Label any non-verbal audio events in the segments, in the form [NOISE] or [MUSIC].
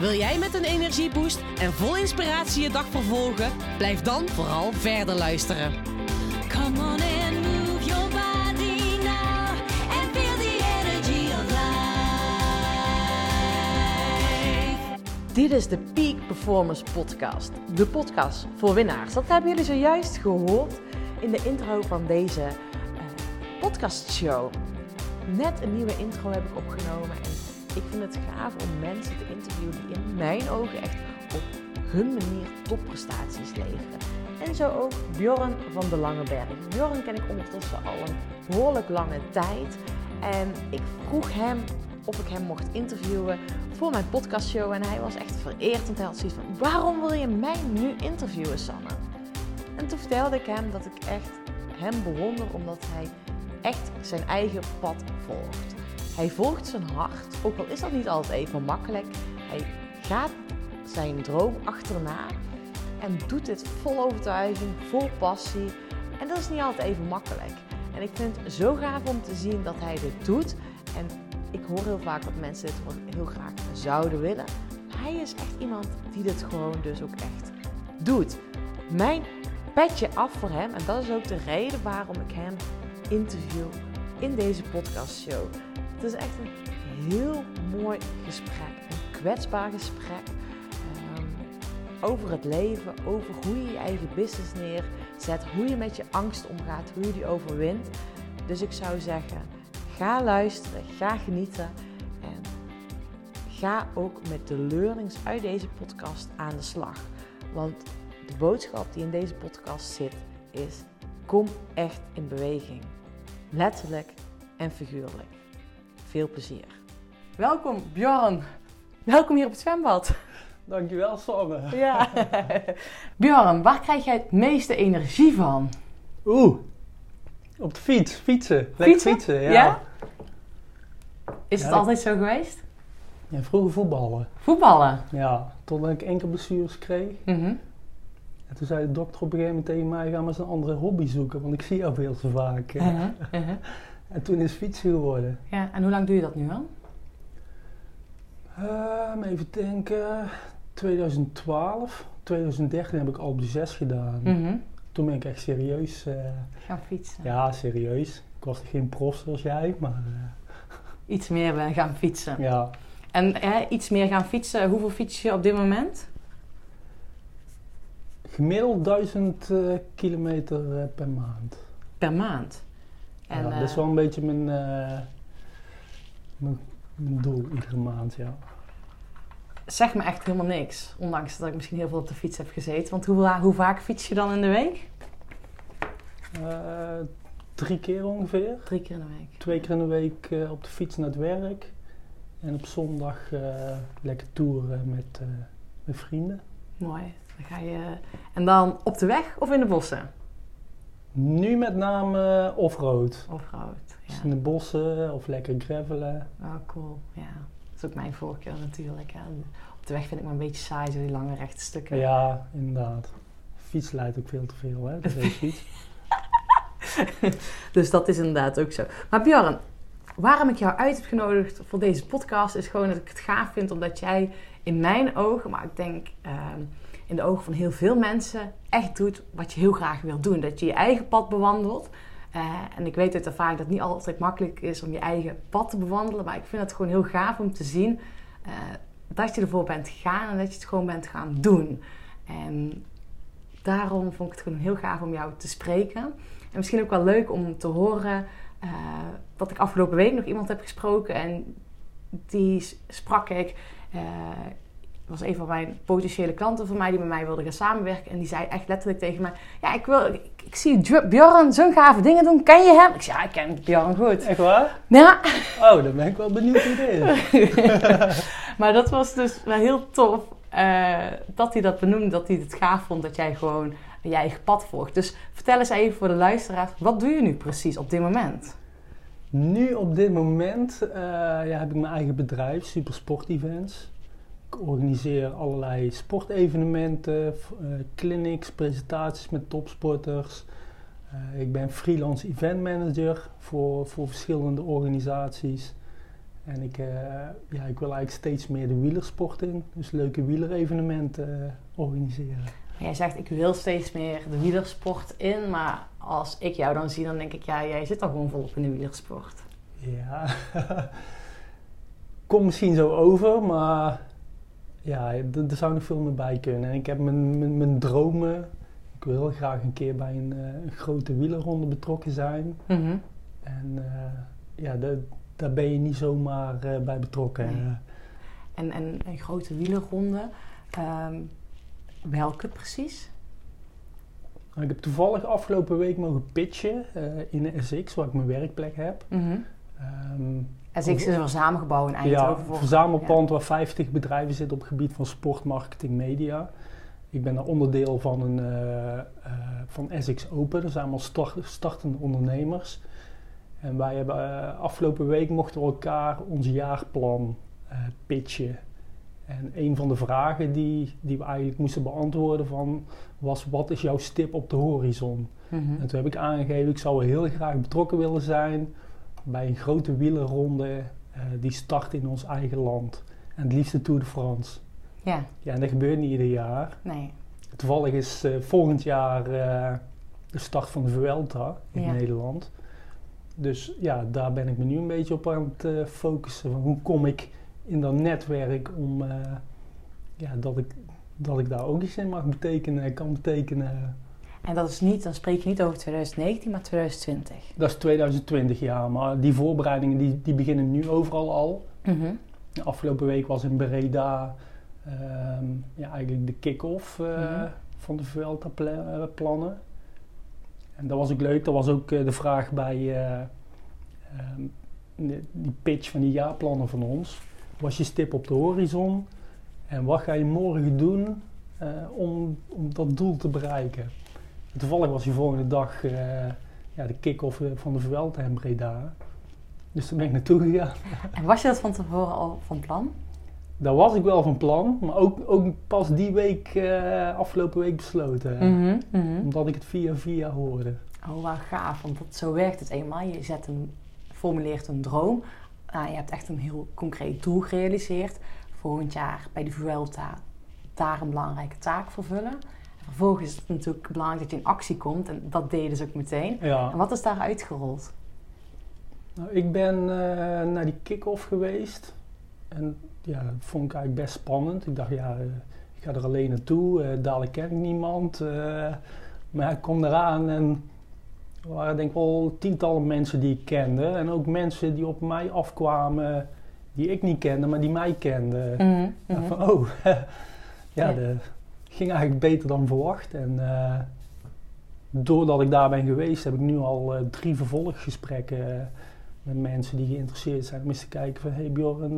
Wil jij met een energieboost en vol inspiratie je dag vervolgen? Blijf dan vooral verder luisteren. Come on and move your body now and feel the energy of life. Dit is de Peak Performance Podcast. De podcast voor winnaars. Dat hebben jullie zojuist gehoord in de intro van deze eh, podcastshow. Net een nieuwe intro heb ik opgenomen en ik vind het gaaf om mensen te interviewen die in mijn ogen echt op hun manier topprestaties leveren. En zo ook Bjorn van de Langeberg. Bjorn ken ik ondertussen al een behoorlijk lange tijd. En ik vroeg hem of ik hem mocht interviewen voor mijn podcastshow. En hij was echt vereerd, want hij had zoiets van... Waarom wil je mij nu interviewen, Sanne? En toen vertelde ik hem dat ik echt hem bewonder omdat hij echt zijn eigen pad volgt. Hij volgt zijn hart, ook al is dat niet altijd even makkelijk. Hij gaat zijn droom achterna en doet dit vol overtuiging, vol passie. En dat is niet altijd even makkelijk. En ik vind het zo gaaf om te zien dat hij dit doet. En ik hoor heel vaak dat mensen dit heel graag zouden willen. Maar hij is echt iemand die dit gewoon dus ook echt doet. Mijn petje af voor hem. En dat is ook de reden waarom ik hem interview in deze podcastshow. Het is echt een heel mooi gesprek. Een kwetsbaar gesprek. ehm, over het leven, over hoe je je eigen business neerzet, hoe je met je angst omgaat, hoe je die overwint. Dus ik zou zeggen, ga luisteren, ga genieten en ga ook met de learnings uit deze podcast aan de slag. Want de boodschap die in deze podcast zit is: kom echt in beweging. Letterlijk en figuurlijk. Veel plezier. Welkom Bjorn. Welkom hier op het zwembad. Dankjewel, Sanne. Ja. [LAUGHS] Bjorn, waar krijg jij het meeste energie van? Oeh, op de fiets, fietsen. Lekker Fietsen? fietsen, ja. Ja? Is Ja, het altijd zo geweest? Ja, vroeger voetballen. Voetballen. Ja, totdat ik enkel blessures kreeg. Mhm. En toen zei de dokter op een gegeven moment tegen mij, ga maar eens een andere hobby zoeken, want ik zie jou veel te vaak. Mhm, mhm. [LAUGHS] En toen is fietsen geworden. Ja, en hoe lang doe je dat nu al? Ehm, even denken, 2012, 2013 heb ik al op de 6 gedaan. Mhm. Toen ben ik echt serieus, eh, Gaan fietsen. ja serieus. Ik was geen prof zoals jij, maar eh, [LAUGHS] Iets meer eh, gaan fietsen. ja. En hè, iets meer gaan fietsen. Hoeveel fiets je op dit moment? Gemiddeld 1000 eh, kilometer per maand. Per maand. En, ja, eh, dat is wel een beetje mijn, eh, mijn, mijn doel iedere maand, ja. zeg me echt helemaal niks. Ondanks dat ik misschien heel veel op de fiets heb gezeten. Want hoe, hoe vaak fiets je dan in de week? Eh, drie keer ongeveer. Drie keer in de week. Twee keer in de week eh, op de fiets naar het werk. En op zondag eh, lekker toeren met, eh, met vrienden. Mooi. Dan ga je... En dan op de weg of in de bossen? Nu met name offroad. Of rood. Dus Ja. in de bossen of lekker gravelen. Oh, cool. Ja. Dat is ook mijn voorkeur natuurlijk. Hè. Op de weg vind ik maar een beetje saai, zo die lange rechte stukken. Ja, inderdaad. Fiets leidt ook veel te veel, hè, de racefiets. [LAUGHS] Dus dat is inderdaad ook zo. Maar Bjorn, waarom ik jou uit heb genodigd voor deze podcast is gewoon dat ik het gaaf vind omdat jij in mijn ogen, maar ik denk ehm, in de ogen van heel veel mensen, echt doet wat je heel graag wil doen. Dat je je eigen pad bewandelt. Eh, en ik weet uit ervaring dat het niet altijd makkelijk is om je eigen pad te bewandelen. Maar ik vind het gewoon heel gaaf om te zien eh, dat je ervoor bent gegaan en dat je het gewoon bent gaan doen. En daarom vond ik het gewoon heel gaaf om jou te spreken. En misschien ook wel leuk om te horen eh, dat ik afgelopen week nog iemand heb gesproken. En die sprak ik. Was een van mijn potentiële klanten van mij die met mij wilde gaan samenwerken. En die zei echt letterlijk tegen mij: Ja, ik, wil, ik, ik zie Bjorn zo'n gave dingen doen. Ken je hem? Ik zei: Ja, ik ken Bjorn goed. Echt waar? Ja, Oh, dan ben ik wel benieuwd hoe dit is. [LAUGHS] [LAUGHS] maar dat was dus wel heel tof eh, dat hij dat benoemde, dat hij het gaaf vond dat jij gewoon je eigen pad volgt. Dus vertel eens even voor de luisteraars, wat doe je nu precies op dit moment? Nu op dit moment eh, ja, heb ik mijn eigen bedrijf, Supersport Events. Ik organiseer allerlei sportevenementen, eh, clinics, presentaties met topsporters. Eh, ik ben freelance event manager voor, voor verschillende organisaties. En ik, eh, ja, ik wil eigenlijk steeds meer de wielersport in. Dus leuke wielerevenementen organiseren. Jij zegt, ik wil steeds meer de wielersport in, maar als ik jou dan zie, dan denk ik, ja, jij zit al gewoon volop in de wielersport. Ja, [LAUGHS] komt misschien zo over, maar ja, er zou nog veel meer bij kunnen. En ik heb mijn, mijn, mijn dromen. Ik wil heel graag een keer bij een, eh, een grote wielerronde betrokken zijn. Mhm. En eh, ja, da- daar ben je niet zomaar eh, bij betrokken. Nee. En, en een grote wielerronde, ehm, welke precies? nou, ik heb toevallig afgelopen week mogen pitchen in de SX, waar ik mijn werkplek heb. Mhm. Ehm, SX is een verzamelgebouw in Ja, Eindhoven. een voor- verzamelpand waar 50 bedrijven zitten op het gebied van sport, marketing, media. Ik ben daar onderdeel van, een, eh, eh, van SX Open. Dat zijn allemaal start- startende ondernemers. En wij hebben eh, afgelopen week mochten we elkaar ons jaarplan pitchen. En een van de vragen die, die we eigenlijk moesten beantwoorden van, was wat is jouw stip op de horizon? Mhm. En toen heb ik aangegeven, ik zou heel graag betrokken willen zijn bij een grote wielerronde eh, die start in ons eigen land. En het liefst de Tour de France. Ja, Ja, en dat gebeurt niet ieder jaar. nee. Toevallig is eh, volgend jaar eh, de start van de Vuelta in Ja. Nederland. Dus ja, daar ben ik me nu een beetje op aan het focussen. Van hoe kom ik in dat netwerk om ja, dat, ik, dat ik daar ook iets in mag betekenen, kan betekenen. En dat is niet, dan spreek je niet over 2019, maar 2020. Dat is 2020 jaar, maar die voorbereidingen die, die beginnen nu overal al. Mhm. De afgelopen week was in Breda ehm, ja, eigenlijk de kick-off eh, Mhm. van de Vuelta-plannen. En dat was ook leuk. Dat was ook eh, de vraag bij eh, ehm, de- die pitch van die jaarplannen van ons. Was je stip op de horizon? En wat ga je morgen doen eh, om, om dat doel te bereiken? Toevallig was die volgende dag eh, ja, de kick-off eh, van de Vuelta in Breda. Dus daar ben ik naartoe gegaan. En was je dat van tevoren al van plan? Daar was ik wel van plan, maar ook, ook pas die week, eh, afgelopen week besloten. Mhm, mhm. Omdat ik het via via hoorde. Oh, wel gaaf, want dat, zo werkt het eenmaal. Je zet een, formuleert een droom. Nou, je hebt echt een heel concreet doel gerealiseerd. Volgend jaar bij de Vuelta daar een belangrijke taak vervullen. En vervolgens is het natuurlijk belangrijk dat je in actie komt. En dat je dus ook meteen. Ja. En wat is daar uitgerold? Nou, ik ben eh, naar die kick-off geweest. En ja, dat vond ik eigenlijk best spannend. Ik dacht, ja, eh, ik ga er alleen naartoe. eh, dadelijk ken ik niemand. maar ik kom eraan en er waren denk ik wel tientallen mensen die ik kende. En ook mensen die op mij afkwamen die ik niet kende, maar die mij kenden. Mhm, Ja, mhm. van, oh, [LAUGHS] ja, Ja. Ging eigenlijk beter dan verwacht. En eh, doordat ik daar ben geweest, heb ik nu al eh, drie vervolggesprekken eh, met mensen die geïnteresseerd zijn om eens te kijken van, hey Bjorn,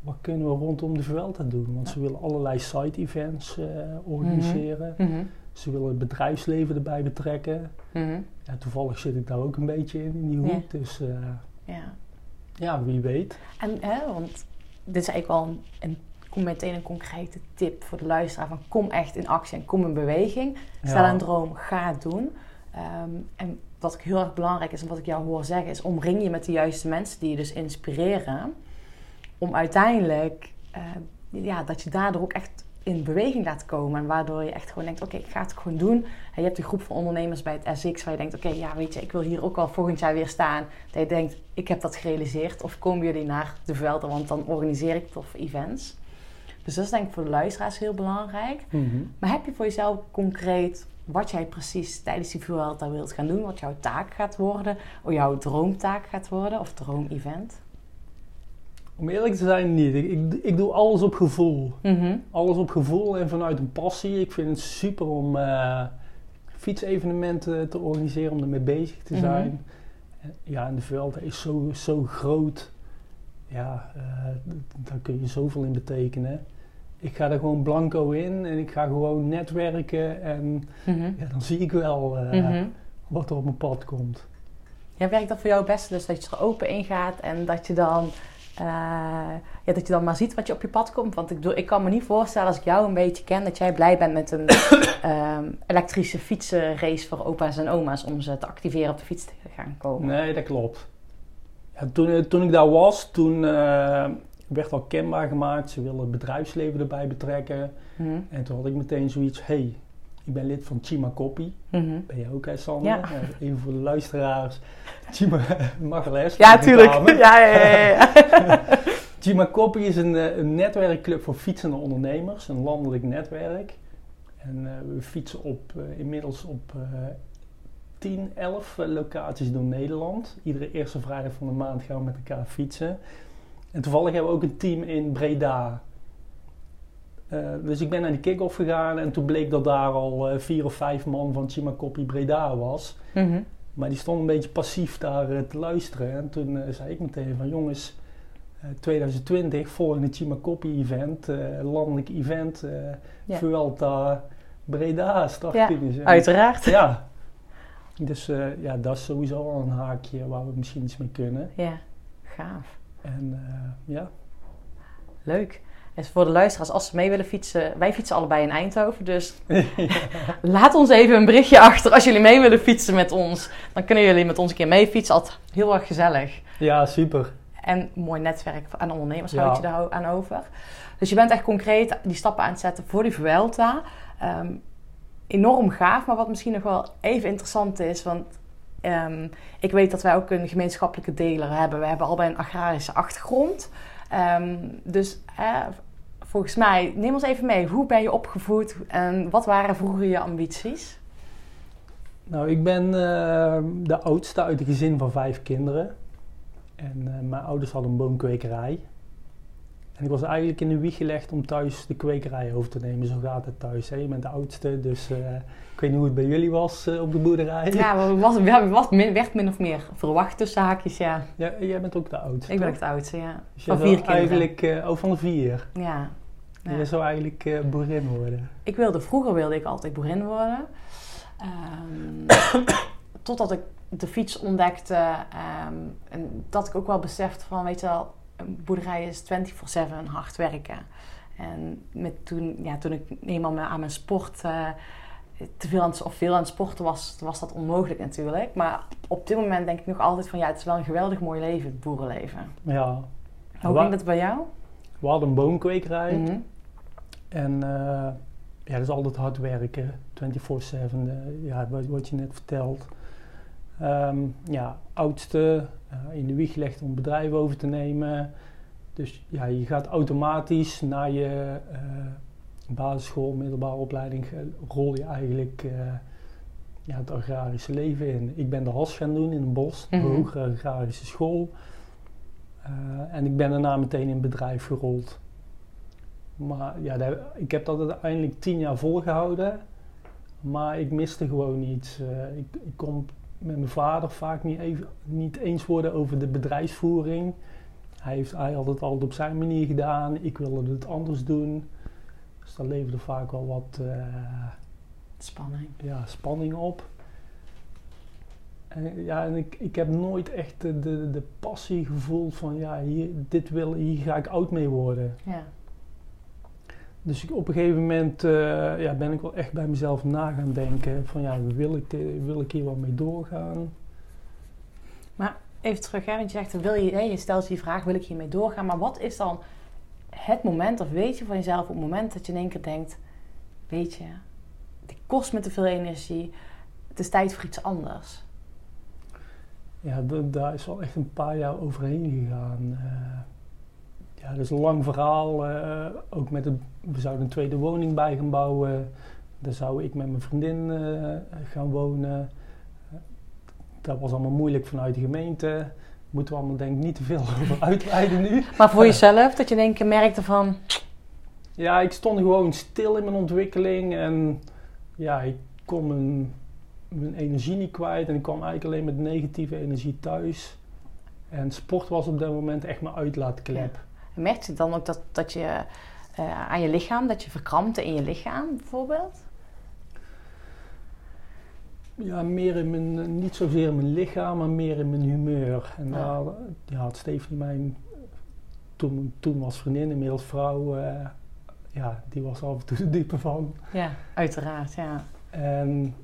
wat kunnen we rondom de Vuelta doen? Want ze willen allerlei side-events eh, organiseren. Mhm, Ze willen het bedrijfsleven erbij betrekken. mhm. Ja, toevallig zit ik daar ook een beetje in, in die Ja. hoek. Dus Ja. ja, wie weet. En, hè, want dit is eigenlijk wel een, een, kom meteen een concrete tip voor de luisteraar. Van kom echt in actie en kom in beweging. Stel Ja. een droom, ga het doen. Ehm, en wat ook heel erg belangrijk is en wat ik jou hoor zeggen, is omring je met de juiste mensen die je dus inspireren. Om uiteindelijk, eh, ja, dat je daardoor ook echt in beweging laat komen. En waardoor je echt gewoon denkt, oké, ik ga het gewoon doen. En je hebt een groep van ondernemers bij het SX waar je denkt, oké, ja, weet je, ik wil hier ook al volgend jaar weer staan. Dat je denkt, ik heb dat gerealiseerd. Of komen jullie naar de Vuelta, want dan organiseer ik toffe events. Dus dat is denk ik voor de luisteraars heel belangrijk. Mhm. Maar heb je voor jezelf concreet wat jij precies tijdens die Vuelta wilt gaan doen? Wat jouw taak gaat worden? Of jouw droomtaak gaat worden? Of droomevent? Om eerlijk te zijn, niet. Ik, ik, ik doe alles op gevoel. Mhm. Alles op gevoel en vanuit een passie. Ik vind het super om eh, fietsevenementen te organiseren, om ermee bezig te Mhm. zijn. En, ja, en de Vuelta is zo, zo groot. Ja, eh, daar kun je zoveel in betekenen. Ik ga er gewoon blanco in en ik ga gewoon netwerken en Mhm. ja, dan zie ik wel eh, Mhm. wat er op mijn pad komt. Ja, werkt dat voor jou het beste? Dus dat je er open in gaat en dat je dan, eh, ja, dat je dan maar ziet wat je op je pad komt. Want ik, bedoel, ik kan me niet voorstellen als ik jou een beetje ken dat jij blij bent met een [COUGHS] ehm, elektrische fietsenrace voor opa's en oma's om ze te activeren op de fiets te gaan komen. Nee, dat klopt. Ja, toen, eh, toen ik daar was, toen eh, werd al kenbaar gemaakt, ze willen het bedrijfsleven erbij betrekken. Mhm. En toen had ik meteen zoiets, hey, ik ben lid van Chima Copy. Mhm. Ben je ook, hè, Sander? Ja. Even voor de luisteraars. Chima, [LAUGHS] mag. Ja, tuurlijk. Ja, ja, ja, ja. [LAUGHS] Chima Copy is een, eh, een netwerkclub voor fietsende ondernemers, een landelijk netwerk. En eh, we fietsen op, eh, inmiddels op eh 10, 11 eh, locaties door Nederland. Iedere eerste vrijdag van de maand gaan we met elkaar fietsen. En toevallig hebben we ook een team in Breda. Eh, dus ik ben naar die kick-off gegaan en toen bleek dat daar al eh, vier of vijf man van Chima Copy Breda was. Mhm. Maar die stond een beetje passief daar eh, te luisteren. En toen zei ik meteen van jongens, eh, 2020 volgende Chima Copy event, landelijk event, Ja. Vuelta Breda start Ja, finish. En- Uiteraard. Ja. Dus ja, dat is sowieso wel een haakje waar we misschien iets mee kunnen. Ja, gaaf. En eh, ja, Leuk. En voor de luisteraars, als ze mee willen fietsen, wij fietsen allebei in Eindhoven, dus [LAUGHS] laat ons even een berichtje achter als jullie mee willen fietsen met ons. Dan kunnen jullie met ons een keer mee fietsen, altijd heel erg gezellig. ja super. En mooi netwerk aan ondernemers Ja. houd je daar aan over. Dus je bent echt concreet die stappen aan het zetten voor die Vuelta. Ehm, enorm gaaf, maar wat misschien nog wel even interessant is, want ehm, ik weet dat wij ook een gemeenschappelijke deler hebben. We hebben allebei een agrarische achtergrond. Ehm, dus volgens mij, neem ons even mee. Hoe ben je opgevoed en wat waren vroeger je ambities? Nou, ik ben eh, de oudste uit een gezin van vijf kinderen. En eh, mijn ouders hadden een boomkwekerij. En ik was eigenlijk in de wieg gelegd om thuis de kwekerij over te nemen. Zo gaat het thuis. Hè? Je bent de oudste, dus eh, ik weet niet hoe het bij jullie was eh, op de boerderij. Ja, was, min, werd min of meer verwacht tussen haakjes, ja. Ja, jij bent ook de oudste. Ik ben ook de oudste, ja. Dus Van vier kinderen. Eigenlijk, eh, oh, van de vier. Ja. Ja. Jij zou eigenlijk boerin worden. Ik wilde, vroeger wilde ik altijd boerin worden. Ehm, [COUGHS] totdat ik de fiets ontdekte. ehm, en dat ik ook wel besefte van, weet je wel, boerderij is 24-7 hard werken. En met toen, ja, toen ik eenmaal aan mijn sport eh, te veel aan, of veel aan het sporten was, was dat onmogelijk natuurlijk. Maar op dit moment denk ik nog altijd van, ja, het is wel een geweldig mooi leven, het boerenleven. Ja. Hoe ging dat bij jou? We hadden een boomkwekerij. Mhm. En eh, ja, dat is altijd hard werken. 24-7, eh, ja, wat, wat je net vertelt. Ehm, ja, oudste, eh, in de wieg gelegd om bedrijf over te nemen. Dus ja, je gaat automatisch na je eh, basisschool, middelbare opleiding, eh, rol je eigenlijk ja, het agrarische leven in. Ik ben de has gaan doen in een bos, de Mhm. hogere agrarische school. En ik ben daarna meteen in het bedrijf gerold. Maar ja, daar- ik heb dat uiteindelijk tien jaar volgehouden. Maar ik miste gewoon iets. Ik, ik kon met mijn vader vaak niet, even, niet eens worden over de bedrijfsvoering. Hij, heeft, hij had het altijd op zijn manier gedaan. Ik wilde het anders doen. Dus dat leverde vaak wel wat eh, Spanning. ja, spanning op. En, ja, en ik, ik heb nooit echt de, de, de passie gevoeld van ja, hier, dit wil, hier ga ik oud mee worden. Ja. Dus ik, op een gegeven moment eh, ja, ben ik wel echt bij mezelf na gaan denken van ja, wil ik, dit- wil ik hier wel mee doorgaan? Even terug, hè, want je zegt, wil je, hè, je stelt je die vraag, wil ik hiermee doorgaan? Maar wat is dan het moment, of weet je van jezelf op het moment dat je in één keer denkt, weet je, dit kost me te veel energie, het is tijd voor iets anders. Ja, daar is wel echt een paar jaar overheen gegaan. Eh, ja, dat is een lang verhaal. eh, ook met we zouden een tweede woning bij gaan bouwen. Daar zou ik met mijn vriendin eh, gaan wonen. Dat was allemaal moeilijk vanuit de gemeente. Moeten we allemaal denk ik niet te veel [LAUGHS] over uitweiden nu. Maar voor jezelf, dat je in één keer merkte van, Ja, ik stond gewoon stil in mijn ontwikkeling en ja, ik kon mijn, mijn energie niet kwijt en ik kwam eigenlijk alleen met negatieve energie thuis. En sport was op dat moment echt mijn uitlaatklep. Merkte je dan ook dat, dat je eh, aan je lichaam? Dat je verkrampte in je lichaam bijvoorbeeld? Ja, meer in mijn, eh, niet zozeer in mijn lichaam, maar meer in mijn humeur. En Ja. daar ja, had Stephanie mijn, toen, toen was vriendin, inmiddels vrouw, eh, ja, die was af en toe de diepe van. Ja, uiteraard, ja. En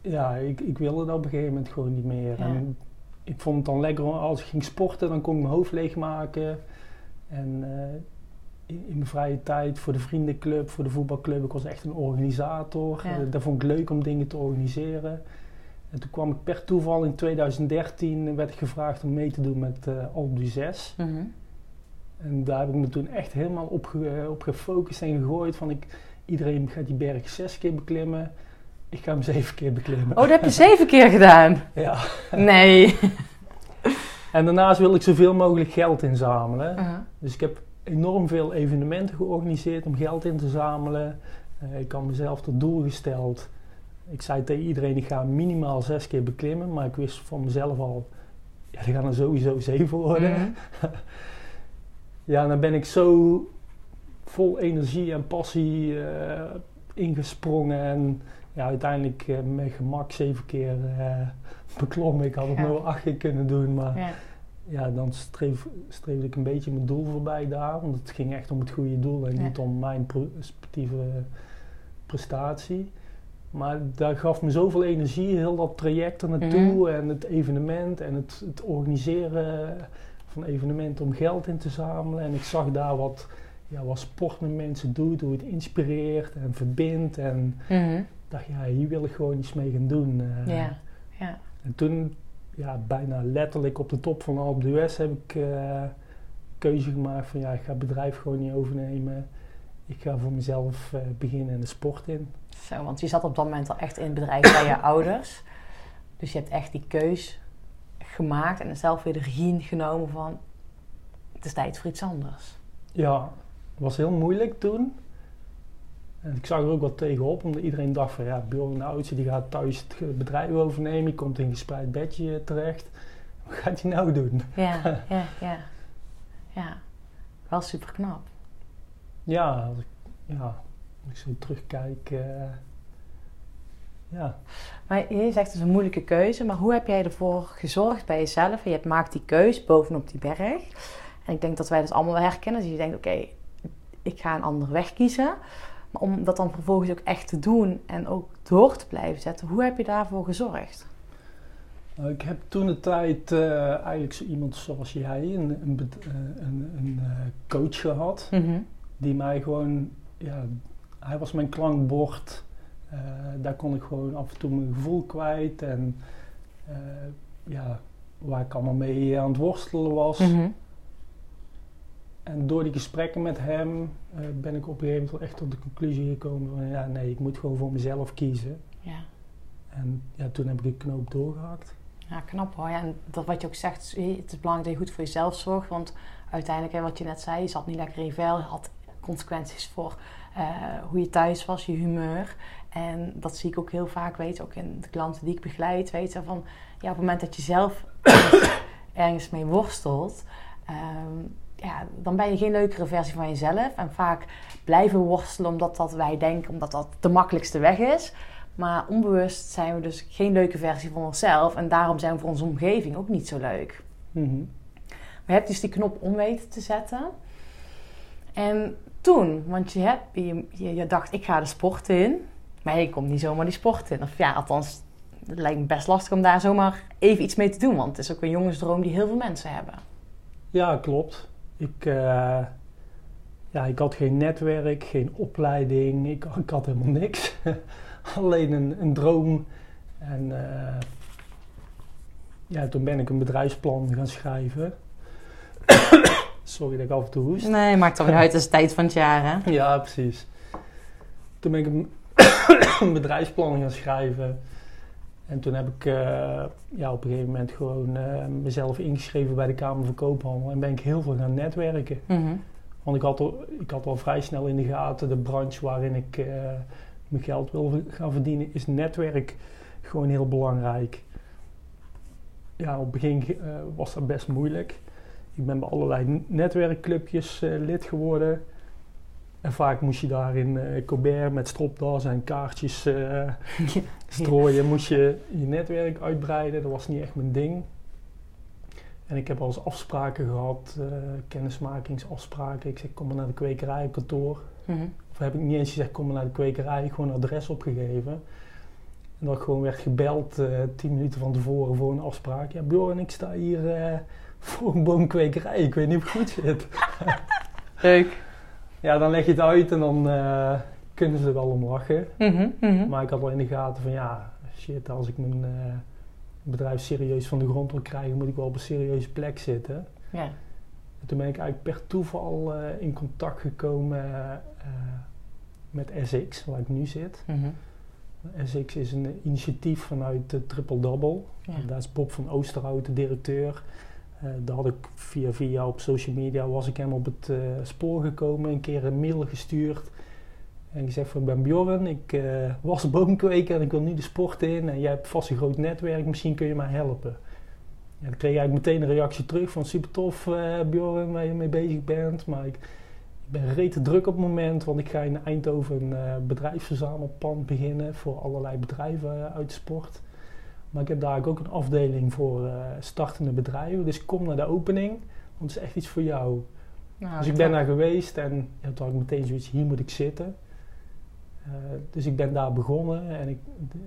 ja, ik, ik wilde dat op een gegeven moment gewoon niet meer. Ja. En ik vond het dan lekker als ik ging sporten, dan kon ik mijn hoofd leegmaken. En eh, in, in mijn vrije tijd voor de vriendenclub, voor de voetbalclub, ik was echt een organisator. Ja. Eh, dat vond ik leuk om dingen te organiseren. En toen kwam ik per toeval in 2013, werd ik gevraagd om mee te doen met eh Alpe d'Huez. Mhm. En daar heb ik me toen echt helemaal op, ge- op gefocust en gegooid. Van ik, iedereen gaat die berg zes keer beklimmen. Ik ga hem zeven keer beklimmen. Oh, dat heb je zeven keer gedaan? [LAUGHS] Ja. Nee. [LAUGHS] En daarnaast wil ik zoveel mogelijk geld inzamelen. Dus ik heb enorm veel evenementen georganiseerd om geld in te zamelen. Eh, ik had mezelf tot doel gesteld. Ik zei tegen iedereen, ik ga minimaal zes keer beklimmen. Maar ik wist van mezelf al, ja, er gaan er sowieso zeven worden. Mhm. [LAUGHS] Ja, en dan ben ik zo vol energie en passie eh, ingesprongen. En ja, uiteindelijk eh, met gemak zeven keer beklommen. Ik had het Ja. nog acht keer kunnen doen, maar Ja. ja, dan streef, streefde ik een beetje mijn doel voorbij daar. Want het ging echt om het goede doel en Ja. niet om mijn sportieve prestatie. Maar dat gaf me zoveel energie, heel dat traject er naartoe Mhm. en het evenement en het, het organiseren van evenementen om geld in te zamelen. En ik zag daar wat, ja, wat sport met mensen doet, hoe het inspireert en verbindt. En Mhm. dacht, ja, hier wil ik gewoon iets mee gaan doen. eh. Ja. Ja. En toen, ja, bijna letterlijk op de top van Alpe d'Huez heb ik eh keuze gemaakt van, ja, ik ga het bedrijf gewoon niet overnemen. Ik ga voor mezelf eh, beginnen en de sport in. Zo, want je zat op dat moment al echt in het bedrijf bij je [COUGHS] ouders. Dus je hebt echt die keus gemaakt en zelf weer de regie genomen van... Het is tijd voor iets anders. Ja, het was heel moeilijk toen. En ik zag er ook wat tegenop, omdat iedereen dacht van ja, Bjorn die gaat thuis het bedrijf overnemen, die komt in een gespreid bedje terecht. [LAUGHS] Wat gaat hij nou doen? Ja, [LAUGHS] ja, ja. Ja, wel super knap. Ja, als ik, ja, als ik zo terugkijk, eh, ja. Maar je zegt het is een moeilijke keuze, maar hoe heb jij ervoor gezorgd bij jezelf? Je hebt maakt die keus bovenop die berg. En ik denk dat wij dat allemaal wel herkennen. Dus je denkt, oké, ik ga een andere weg kiezen. Maar om dat dan vervolgens ook echt te doen en ook door te blijven zetten, hoe heb je daarvoor gezorgd? Nou, ik heb toen de tijd eh, eigenlijk zo iemand zoals jij, een, een, eh, een, een eh, coach gehad. die mij gewoon, ja, hij was mijn klankbord. Daar kon ik gewoon af en toe mijn gevoel kwijt en ja, waar ik allemaal mee aan het worstelen was. Mhm. En door die gesprekken met hem eh, ben ik op een gegeven moment echt tot de conclusie gekomen van ja, nee, ik moet gewoon voor mezelf kiezen. Ja. En ja, toen heb ik de knoop doorgehakt. Ja, knap hoor. Ja, en dat wat je ook zegt, het is belangrijk dat je goed voor jezelf zorgt. Want uiteindelijk, hè, wat je net zei, je zat niet lekker in vel. Had consequenties voor eh, hoe je thuis was, je humeur. En dat zie ik ook heel vaak, weet ook in de klanten die ik begeleid, weet je, van ja, op het moment dat je zelf [COUGHS] ergens mee worstelt, ehm, ja, dan ben je geen leukere versie van jezelf. En vaak blijven we worstelen omdat dat wij denken, omdat dat de makkelijkste weg is. Maar onbewust zijn we dus geen leuke versie van onszelf. En daarom zijn we voor onze omgeving ook niet zo leuk. Mhm. Maar je hebt dus die knop om weten te zetten. En toen, want je, hebt, je, je, je dacht, ik ga de sport in. Maar je komt niet zomaar die sport in. Of ja, althans, het lijkt me best lastig om daar zomaar even iets mee te doen. Want het is ook een jongensdroom die heel veel mensen hebben. Ja, klopt. Ik, eh, ja, ik had geen netwerk, geen opleiding, ik, ik had helemaal niks. [LAUGHS] Alleen een, een droom. En eh, ja, toen ben ik een bedrijfsplan gaan schrijven. [COUGHS] Sorry dat ik af en toe hoest. Nee, maakt toch niet uit. Het is tijd van het jaar, hè? [LAUGHS] Ja, precies. Toen ben ik een, [COUGHS] een bedrijfsplan gaan schrijven. En toen heb ik eh, ja, op een gegeven moment gewoon eh, mezelf ingeschreven bij de Kamer van Koophandel. En ben ik heel veel gaan netwerken. Mhm. Want ik had, al, ik had al vrij snel in de gaten, de branche waarin ik eh, mijn geld wil gaan verdienen, is netwerk gewoon heel belangrijk. Ja, op het begin was dat best moeilijk. Ik ben bij allerlei netwerkclubjes lid geworden. En vaak moest je daar in eh Colbert met stropdas en kaartjes [LAUGHS] strooien. Moest je je netwerk uitbreiden. Dat was niet echt mijn ding. En ik heb al eens afspraken gehad, eh, kennismakingsafspraken. Ik zeg, kom maar naar de kwekerij op kantoor. Mhm. Of heb ik niet eens gezegd, kom maar naar de kwekerij. Gewoon een adres opgegeven. En dat ik gewoon werd gebeld eh, tien minuten van tevoren voor een afspraak. Ja, Bjorn, ik sta hier eh, voor een boomkwekerij. Ik weet niet of het goed zit. [LAUGHS] Leuk. Ja, dan leg je het uit en dan kunnen ze er wel om lachen. Mhm, mhm. Maar ik had wel in de gaten van ja, shit, als ik mijn eh, bedrijf serieus van de grond wil krijgen, moet ik wel op een serieuze plek zitten. Ja. En toen ben ik eigenlijk per toeval eh, in contact gekomen eh, met SX, waar ik nu zit. Mhm. SX is een initiatief vanuit de Triple Double. Ja. Daar is Bob van Oosterhout de directeur. Eh daar had ik via via op social media was ik hem op het spoor gekomen, een keer een mail gestuurd. En gezegd van ik ben Bjorn, ik eh, was boomkweker en ik wil nu de sport in. En jij hebt vast een groot netwerk, misschien kun je mij helpen. Ja, dan kreeg ik eigenlijk meteen een reactie terug van super tof eh Bjorn, waar je mee bezig bent. Maar ik, ik ben rete druk op het moment, want ik ga in Eindhoven een eh, bedrijfsverzamelpand beginnen voor allerlei bedrijven uit de sport. Maar ik heb daar ook een afdeling voor startende bedrijven. Dus kom naar de opening, want het is echt iets voor jou. Nou, dus ik ben daar geweest en ja, toen had ik meteen zoiets, hier moet ik zitten. Eh, dus ik ben daar begonnen en ik,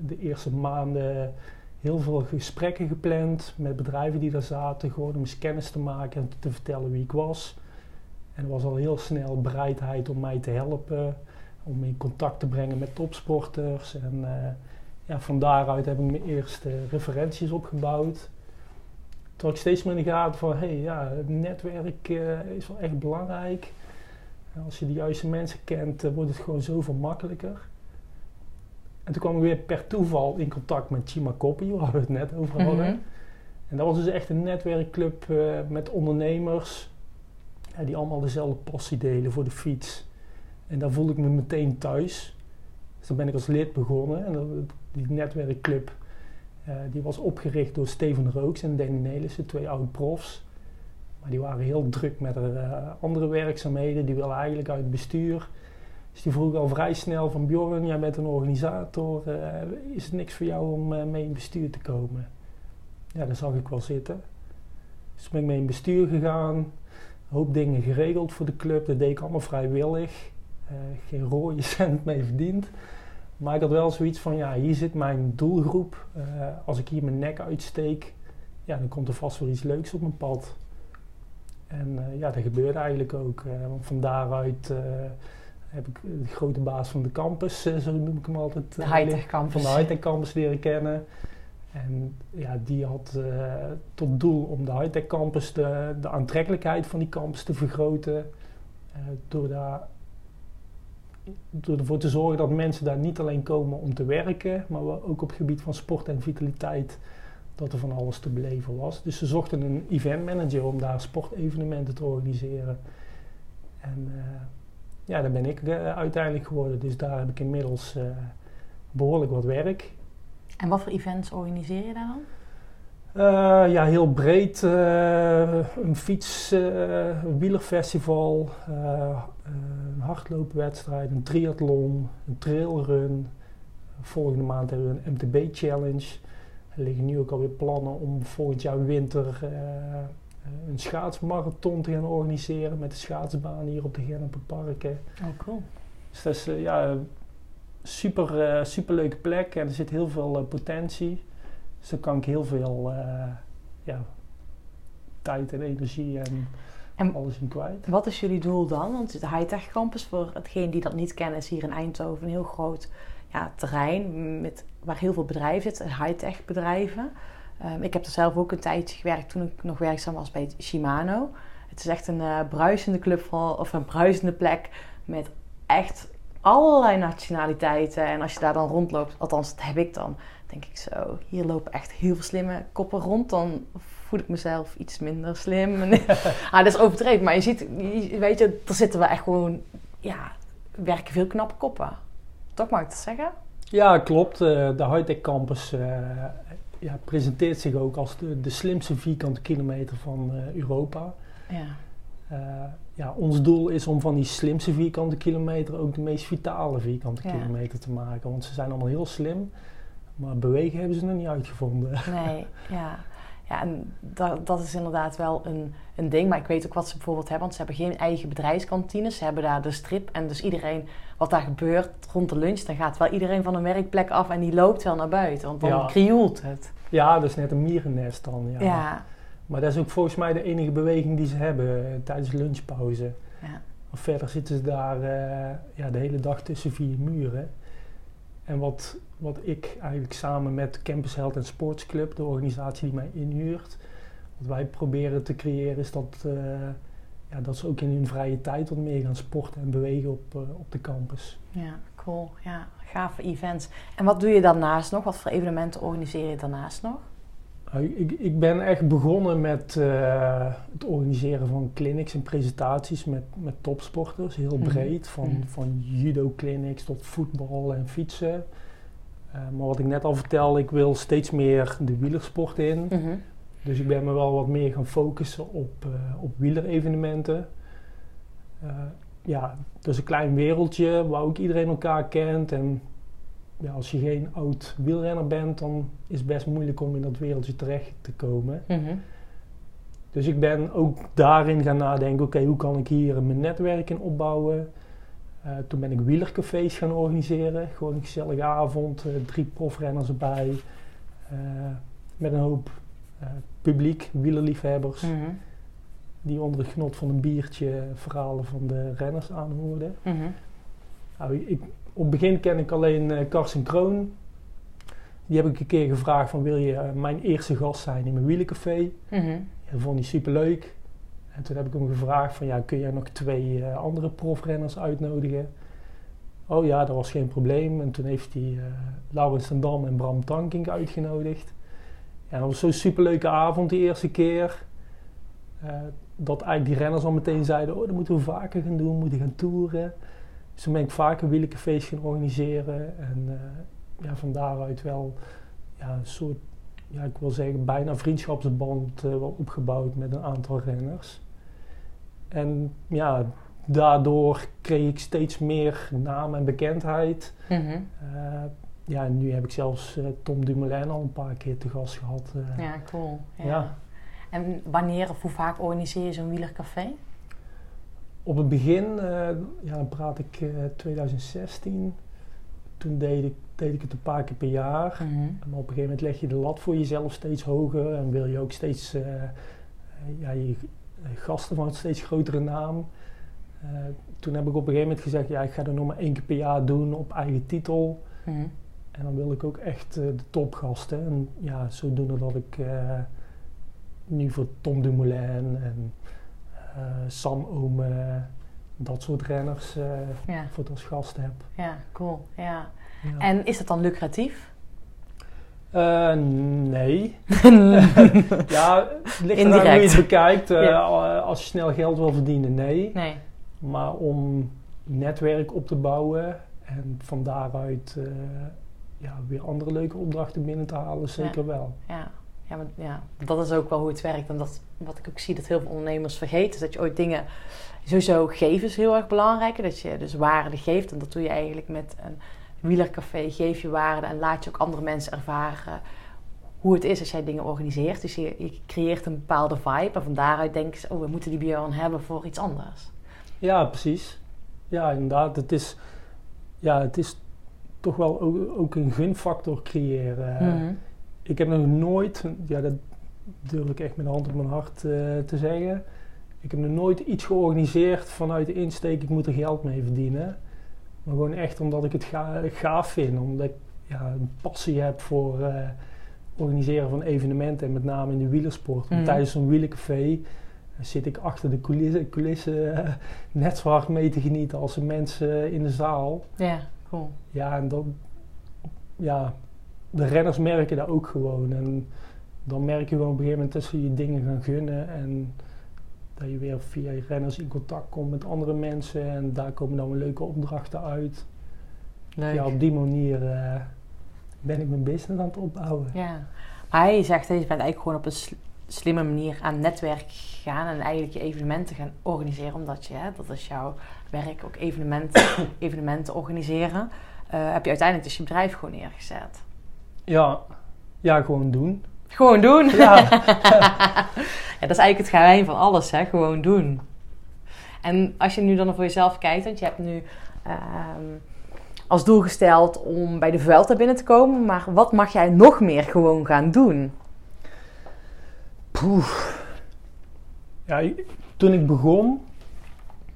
de, eerste maanden heel veel gesprekken gepland met bedrijven die daar zaten. Gewoon om eens kennis te maken en te vertellen wie ik was. En er was al heel snel bereidheid om mij te helpen, om in contact te brengen met topsporters. En eh, ja, van daaruit heb ik mijn eerste referenties opgebouwd. Toen had ik steeds meer in de gaten van, hé, hey, ja, het netwerk eh, is wel echt belangrijk. Als je de juiste mensen kent, eh, wordt het gewoon zoveel makkelijker. En toen kwam ik weer per toeval in contact met Chima Koppie, [LAUGHS] waar we het net over hadden. Mhm. En dat was dus echt een netwerkclub eh, met ondernemers ja, die allemaal dezelfde passie delen voor de fiets. En daar voelde ik me meteen thuis. Dus dan ben ik als lid begonnen. En dat, die netwerkclub eh, die was opgericht door Steven Rooks en Danny Nelissen, twee oud profs. Maar die waren heel druk met eh, andere werkzaamheden. Die wilden eigenlijk uit het bestuur. Dus die vroeg al vrij snel van Bjorn, jij bent een organisator. eh, is het niks voor jou om eh, mee in bestuur te komen? Ja, dat zag ik wel zitten. Dus ben ik mee in bestuur gegaan. Een hoop dingen geregeld voor de club. Dat deed ik allemaal vrijwillig. Eh, geen rode [LAUGHS] cent mee verdiend. Maar ik had wel zoiets van, ja, hier zit mijn doelgroep. Als ik hier mijn nek uitsteek, ja, dan komt er vast wel iets leuks op mijn pad. En eh, ja, dat gebeurde eigenlijk ook. want van daaruit eh, heb ik de grote baas van de campus, zo noem ik hem altijd. De high-tech campus. van de high-tech campus leren kennen. En ja, die had tot doel om de high-tech campus, de, de aantrekkelijkheid van die campus te vergroten. door, daar, door ervoor te zorgen dat mensen daar niet alleen komen om te werken, maar ook op het gebied van sport en vitaliteit, dat er van alles te beleven was. Dus ze zochten een eventmanager om daar sportevenementen te organiseren. En eh, ja, daar ben ik eh, uiteindelijk geworden. Dus daar heb ik inmiddels eh, behoorlijk wat werk. En wat voor events organiseer je daar dan? Ja, heel breed. een fiets, een wielerfestival, een hardloopwedstrijd, een triathlon, een trailrun. Volgende maand hebben we een MTB-challenge. Er liggen nu ook alweer plannen om volgend jaar winter eh, een schaatsmarathon te gaan organiseren met de schaatsbaan hier op de Gennepenparken. Oh, cool. Dus dat is eh, ja, een super, eh, super leuke plek en er zit heel veel eh, potentie. Dus daar kan ik heel veel eh, ja, tijd en energie en, En- alles in kwijt. Wat is jullie doel dan? Want de high-tech campus, voor hetgeen die dat niet kennen, is hier in Eindhoven een heel groot ja, terrein met, waar heel veel bedrijven zitten, high-tech bedrijven. Ehm, ik heb er zelf ook een tijdje gewerkt toen ik nog werkzaam was bij Shimano. Het is echt een eh, bruisende club of een bruisende plek met echt allerlei nationaliteiten. En als je daar dan rondloopt, althans dat heb ik dan, denk ik zo, hier lopen echt heel veel slimme koppen rond. Dan voel ik mezelf iets minder slim. [LAUGHS] ah, dat is overdreven, maar je ziet, weet je, er zitten wel echt gewoon, ja, werken veel knappe koppen. Toch mag ik dat zeggen? Ja, klopt. Eh, de Hightech Campus eh, ja, presenteert zich ook als de, de slimste vierkante kilometer van eh, Europa. Ja. Ja, ons doel is om van die slimste vierkante kilometer ook de meest vitale vierkante Ja. kilometer te maken. Want ze zijn allemaal heel slim, maar bewegen hebben ze nog niet uitgevonden. [LAUGHS] Nee, ja. Ja, en dat, dat is inderdaad wel een, een ding. Maar ik weet ook wat ze bijvoorbeeld hebben. Want ze hebben geen eigen bedrijfskantines. Ze hebben daar de strip. En dus iedereen, wat daar gebeurt rond de lunch... dan gaat wel iedereen van een werkplek af en die loopt wel naar buiten. Want dan Ja. krioelt het. Ja, dat is net een mierennest dan. Ja. Ja. Maar dat is ook volgens mij de enige beweging die ze hebben eh, tijdens lunchpauze. Ja. Verder zitten ze daar eh, ja, de hele dag tussen vier muren. En wat, wat ik eigenlijk samen met Campus Health en Sportsclub, de organisatie die mij inhuurt, wat wij proberen te creëren is dat, eh, ja, dat ze ook in hun vrije tijd wat meer gaan sporten en bewegen op, eh, op de campus. Ja, cool. Ja, gave events. En wat doe je daarnaast nog? Wat voor evenementen organiseer je daarnaast nog? Nou, ik, ik ben echt begonnen met eh, het organiseren van clinics en presentaties met, met topsporters, heel Mhm. breed, van, Mhm. van judo-clinics tot voetbal en fietsen. Eh, maar wat ik net al vertelde, ik wil steeds meer de wielersport in. Mhm. Dus ik ben me wel wat meer gaan focussen op, eh op wielerevenementen. Eh, ja, dat is een klein wereldje waar ook iedereen elkaar kent. En ja, als je geen oud wielrenner bent, dan is het best moeilijk om in dat wereldje terecht te komen. Mhm. Dus ik ben ook daarin gaan nadenken, oké, hoe kan ik hier mijn netwerk in opbouwen? Eh, toen ben ik wielercafés gaan organiseren. Gewoon een gezellige avond, drie profrenners erbij. met een hoop publiek, wielerliefhebbers, Mhm. die onder het genot van een biertje verhalen van de renners aanhoorden. Mhm. Nou, ik, op het begin ken ik alleen eh Karsten Kroon. Die heb ik een keer gevraagd van wil je eh, mijn eerste gast zijn in mijn wielercafé? Mhm. Ja, dat vond hij superleuk. En toen heb ik hem gevraagd van ja, kun jij nog twee eh, andere profrenners uitnodigen? Oh ja, dat was geen probleem. En toen heeft hij eh Laurens ten Dam en Bram Tankink uitgenodigd. Ja, dat was zo'n superleuke avond die eerste keer. Eh, dat eigenlijk die renners al meteen zeiden, oh dat moeten we vaker gaan doen, we moeten gaan toeren. Dus toen ben ik vaker wielercafés gaan organiseren. En eh, ja, van daaruit wel ja, een soort ja, ik wil zeggen, bijna vriendschapsband eh, wel opgebouwd met een aantal renners. En ja, daardoor kreeg ik steeds meer naam en bekendheid. Mhm. Ja, nu heb ik zelfs eh, Tom Dumoulin al een paar keer te gast gehad. eh. Ja, cool. Ja. Ja. En wanneer of hoe vaak organiseer je zo'n wielercafé? Op het begin, eh, ja, dan praat ik eh 2016. Toen deed ik, deed ik het een paar keer per jaar. Mhm. Maar op een gegeven moment leg je de lat voor jezelf steeds hoger en wil je ook steeds ja, je gasten van een steeds grotere naam. Toen heb ik op een gegeven moment gezegd, ja, ik ga er nog maar één keer per jaar doen op eigen titel. Mhm. En dan wil ik ook echt eh, de topgasten. En ja, zodoende dat ik eh, nu voor Tom Dumoulin en eh, Sam Ome, dat soort renners Ja. voor het als gast heb. ja, cool. Ja. Ja. En is dat dan lucratief? Nee. [LAUGHS] ja, het ligt eraan hoe je het bekijkt. Ja. Als je snel geld wil verdienen, nee. Nee. Maar om netwerk op te bouwen en van daaruit ja, weer andere leuke opdrachten binnen te halen, zeker wel. Ja. Ja, maar, ja, dat is ook wel hoe het werkt. En dat, wat ik ook zie dat heel veel ondernemers vergeten, is dat je ooit dingen... Sowieso geven is heel erg belangrijk. Dat je dus waarde geeft. En dat doe je eigenlijk met een wielercafé. Geef je waarde en laat je ook andere mensen ervaren hoe het is als jij dingen organiseert. Dus je, je creëert een bepaalde vibe. En van daaruit denk je, oh, we moeten die Björn hebben voor iets anders. Ja, precies. Ja, inderdaad. Het is, ja, het is toch wel ook, ook een gunfactor creëren. Mhm. Ik heb nog nooit, ja, dat durf ik echt met de hand op mijn hart eh, te zeggen. Ik heb nog nooit iets georganiseerd vanuit de insteek, ik moet er geld mee verdienen. Maar gewoon echt omdat ik het ga, gaaf vind. Omdat ik ja, een passie heb voor eh, organiseren van evenementen. En met name in de wielersport. Mhm. tijdens zo'n wielercafé eh, zit ik achter de coulissen, coulissen eh, net zo hard mee te genieten als de mensen in de zaal. Ja, cool. Ja, en dan, ja, de renners merken dat ook gewoon. En dan merk je gewoon op een gegeven moment dat ze je dingen gaan gunnen. En dat je weer via je renners in contact komt met andere mensen. En daar komen dan weer leuke opdrachten uit. Leuk. Ja, op die manier eh, ben ik mijn business aan het opbouwen. Ja. Maar hij zegt, hè, je bent eigenlijk gewoon op een sl- slimme manier aan netwerk gaan en eigenlijk je evenementen gaan organiseren. Omdat je, hè, dat is jouw werk, ook evenementen, [COUGHS] evenementen organiseren. Eh, heb je uiteindelijk dus je bedrijf gewoon neergezet. Ja, ja gewoon doen. Gewoon doen. Ja, [LAUGHS] Ja, dat is eigenlijk het geheim van alles, hè? Gewoon doen. En als je nu dan voor jezelf kijkt, want je hebt nu ehm, als doel gesteld om bij de Vuelta binnen te komen, maar wat mag jij nog meer gewoon gaan doen? Poeh. Ja, ik- toen ik begon,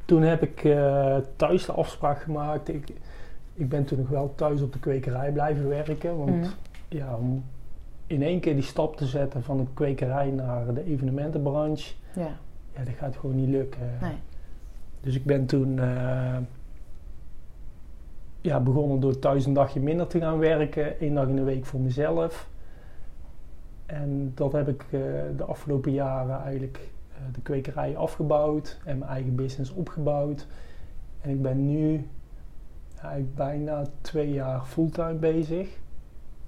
toen heb ik eh, thuis de afspraak gemaakt. Ik, ik ben toen nog wel thuis op de kwekerij blijven werken. Want Mhm. ja, om in één keer die stap te zetten van de kwekerij naar de evenementenbranche, Ja, ja, dat gaat gewoon niet lukken. nee. Dus ik ben toen eh, ja, begonnen door thuis een dagje minder te gaan werken. één dag in de week voor mezelf. En dat heb ik eh, de afgelopen jaren eigenlijk de kwekerij afgebouwd en mijn eigen business opgebouwd. En ik ben nu eigenlijk bijna twee jaar fulltime bezig.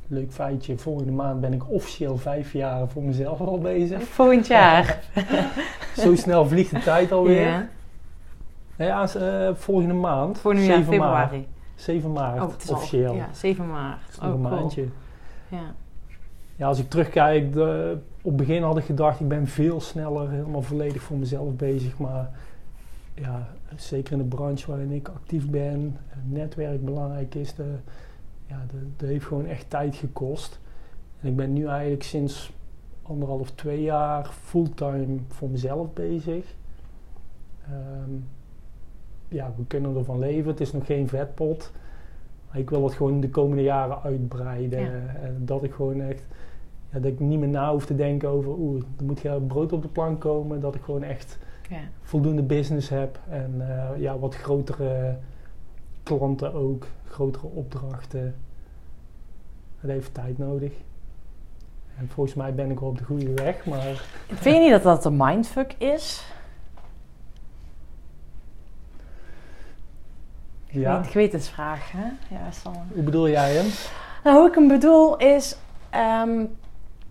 Leuk feitje, volgende maand ben ik officieel vijf jaar voor mezelf al bezig. Volgend jaar. [LAUGHS] Zo snel vliegt de tijd alweer. Ja, Nee, ja, eh, volgende maand. volgend jaar 7 maart. februari. 7 maart, Oh, het is al- officieel. ja, 7 maart. Dat is nog Oh, een cool. maandje. Ja. Ja, als ik terugkijk, de, op het begin had ik gedacht, ik ben veel sneller, helemaal volledig voor mezelf bezig. Maar ja, zeker in de branche waarin ik actief ben, het netwerk belangrijk is, de, ja, dat heeft gewoon echt tijd gekost. En ik ben nu eigenlijk sinds anderhalf, twee jaar fulltime voor mezelf bezig. Ehm, ja, we kunnen ervan leven. Het is nog geen vetpot. Maar ik wil het gewoon de komende jaren uitbreiden. Ja. En dat ik gewoon echt... Ja, dat ik niet meer na hoef te denken over... Oeh, er moet geen brood op de plank komen. Dat ik gewoon echt Ja. voldoende business heb. En eh, ja, wat grotere klanten ook. Grotere opdrachten. Dat heeft tijd nodig. En volgens mij ben ik wel op de goede weg. Maar [LAUGHS] Vind je niet dat dat een mindfuck is? ja, gewetensvraag, hè? Ja, hoe bedoel jij hem? Nou, hoe ik hem bedoel is... ehm,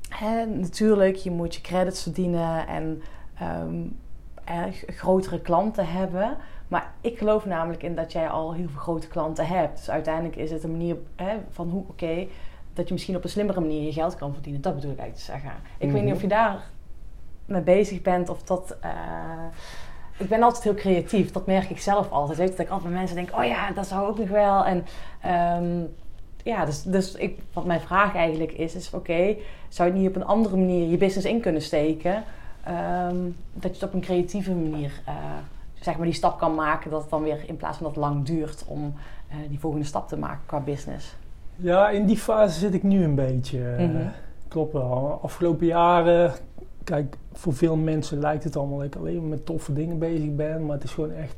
hè, natuurlijk, je moet je credits verdienen en ehm, erg grotere klanten hebben. Maar ik geloof namelijk in dat jij al heel veel grote klanten hebt. Dus uiteindelijk is het een manier hè, van hoe, oké, dat je misschien op een slimmere manier je geld kan verdienen. Dat bedoel ik eigenlijk te zeggen. Ik weet niet Mhm. of je daar mee bezig bent of dat... eh, ik ben altijd heel creatief, dat merk ik zelf altijd. Weet je, dat ik altijd bij mensen denk, oh ja, dat zou ook nog wel. En ehm, ja, dus, dus ik, wat mijn vraag eigenlijk is, is oké, zou je niet op een andere manier je business in kunnen steken? Ehm, dat je het op een creatieve manier, eh, zeg maar, die stap kan maken. Dat het dan weer, in plaats van dat het lang duurt, om eh, die volgende stap te maken qua business. Ja, in die fase zit ik nu een beetje. eh, Mhm. Klopt wel. Afgelopen jaren, kijk, voor veel mensen lijkt het allemaal dat ik alleen maar met toffe dingen bezig ben. Maar het is gewoon echt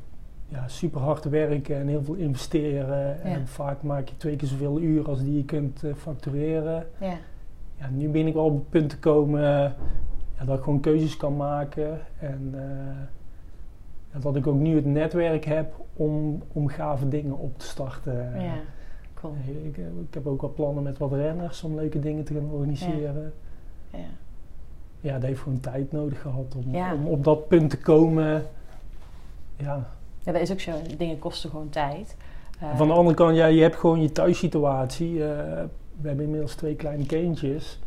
ja, super hard werken en heel veel investeren. Ja. En vaak maak je twee keer zoveel uur als die je kunt eh, factureren. Ja. Ja, nu ben ik wel op het punt te komen eh, ja, dat ik gewoon keuzes kan maken. En eh, ja, dat ik ook nu het netwerk heb om, om gave dingen op te starten. ja, cool. Ik, ik heb ook wel plannen met wat renners om leuke dingen te gaan organiseren. Ja. Ja, dat heeft gewoon tijd nodig gehad om, om op dat punt te komen. Ja. Ja, dat is ook zo. Dingen kosten gewoon tijd. Eh, Van de andere kant, ja, je hebt gewoon je thuissituatie. Eh, we hebben inmiddels twee kleine kindjes.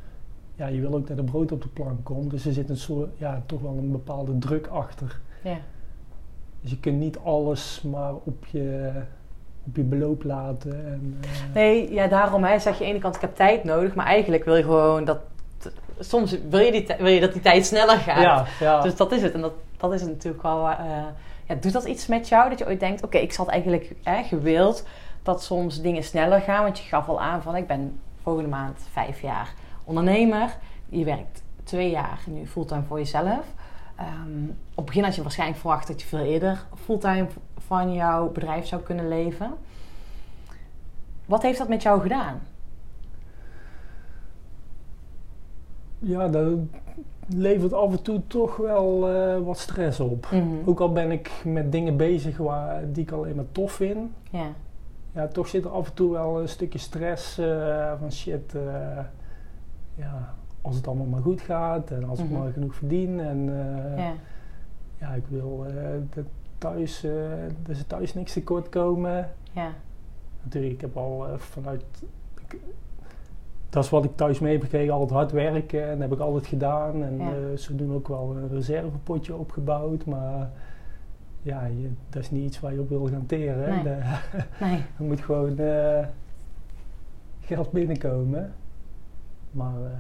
Ja, je wil ook dat er brood op de plank komt. Dus er zit een soort, ja, toch wel een bepaalde druk achter. ja. Dus je kunt niet alles maar op je, op je beloop laten. En, eh, Nee, ja, daarom hè, zeg je aan de ene kant, ik heb tijd nodig. Maar eigenlijk wil je gewoon dat... Soms wil je, die, wil je dat die tijd sneller gaat. ja, ja. Dus dat is het. En dat, dat is natuurlijk wel... ja, doet dat iets met jou? Dat je ooit denkt, oké, ik had eigenlijk hè, gewild dat soms dingen sneller gaan. Want je gaf al aan van, ik ben volgende maand vijf jaar ondernemer. Je werkt twee jaar nu fulltime voor jezelf. Ehm, op het begin had je waarschijnlijk verwacht dat je veel eerder fulltime van jouw bedrijf zou kunnen leven. Wat heeft dat met jou gedaan? Ja, dat levert af en toe toch wel eh, wat stress op. Ook al ben ik met dingen bezig waar, die ik alleen maar tof vind. Ja, Ja, toch zit er af en toe wel een stukje stress eh, van shit. eh, ja, als het allemaal maar goed gaat en als Mhm. ik maar genoeg verdien. En Ja. ja, ik wil dat thuis, ze thuis niks tekort komen. Ja. Natuurlijk, ik heb al vanuit. Dat is wat ik thuis mee heb gekregen, altijd hard werken en dat heb ik altijd gedaan. En Ja. eh, ze doen ook wel een reservepotje opgebouwd, maar ja, je, dat is niet iets waar je op wil gaan teren. [LAUGHS] Nee. Er moet gewoon eh, geld binnenkomen. Maar eh,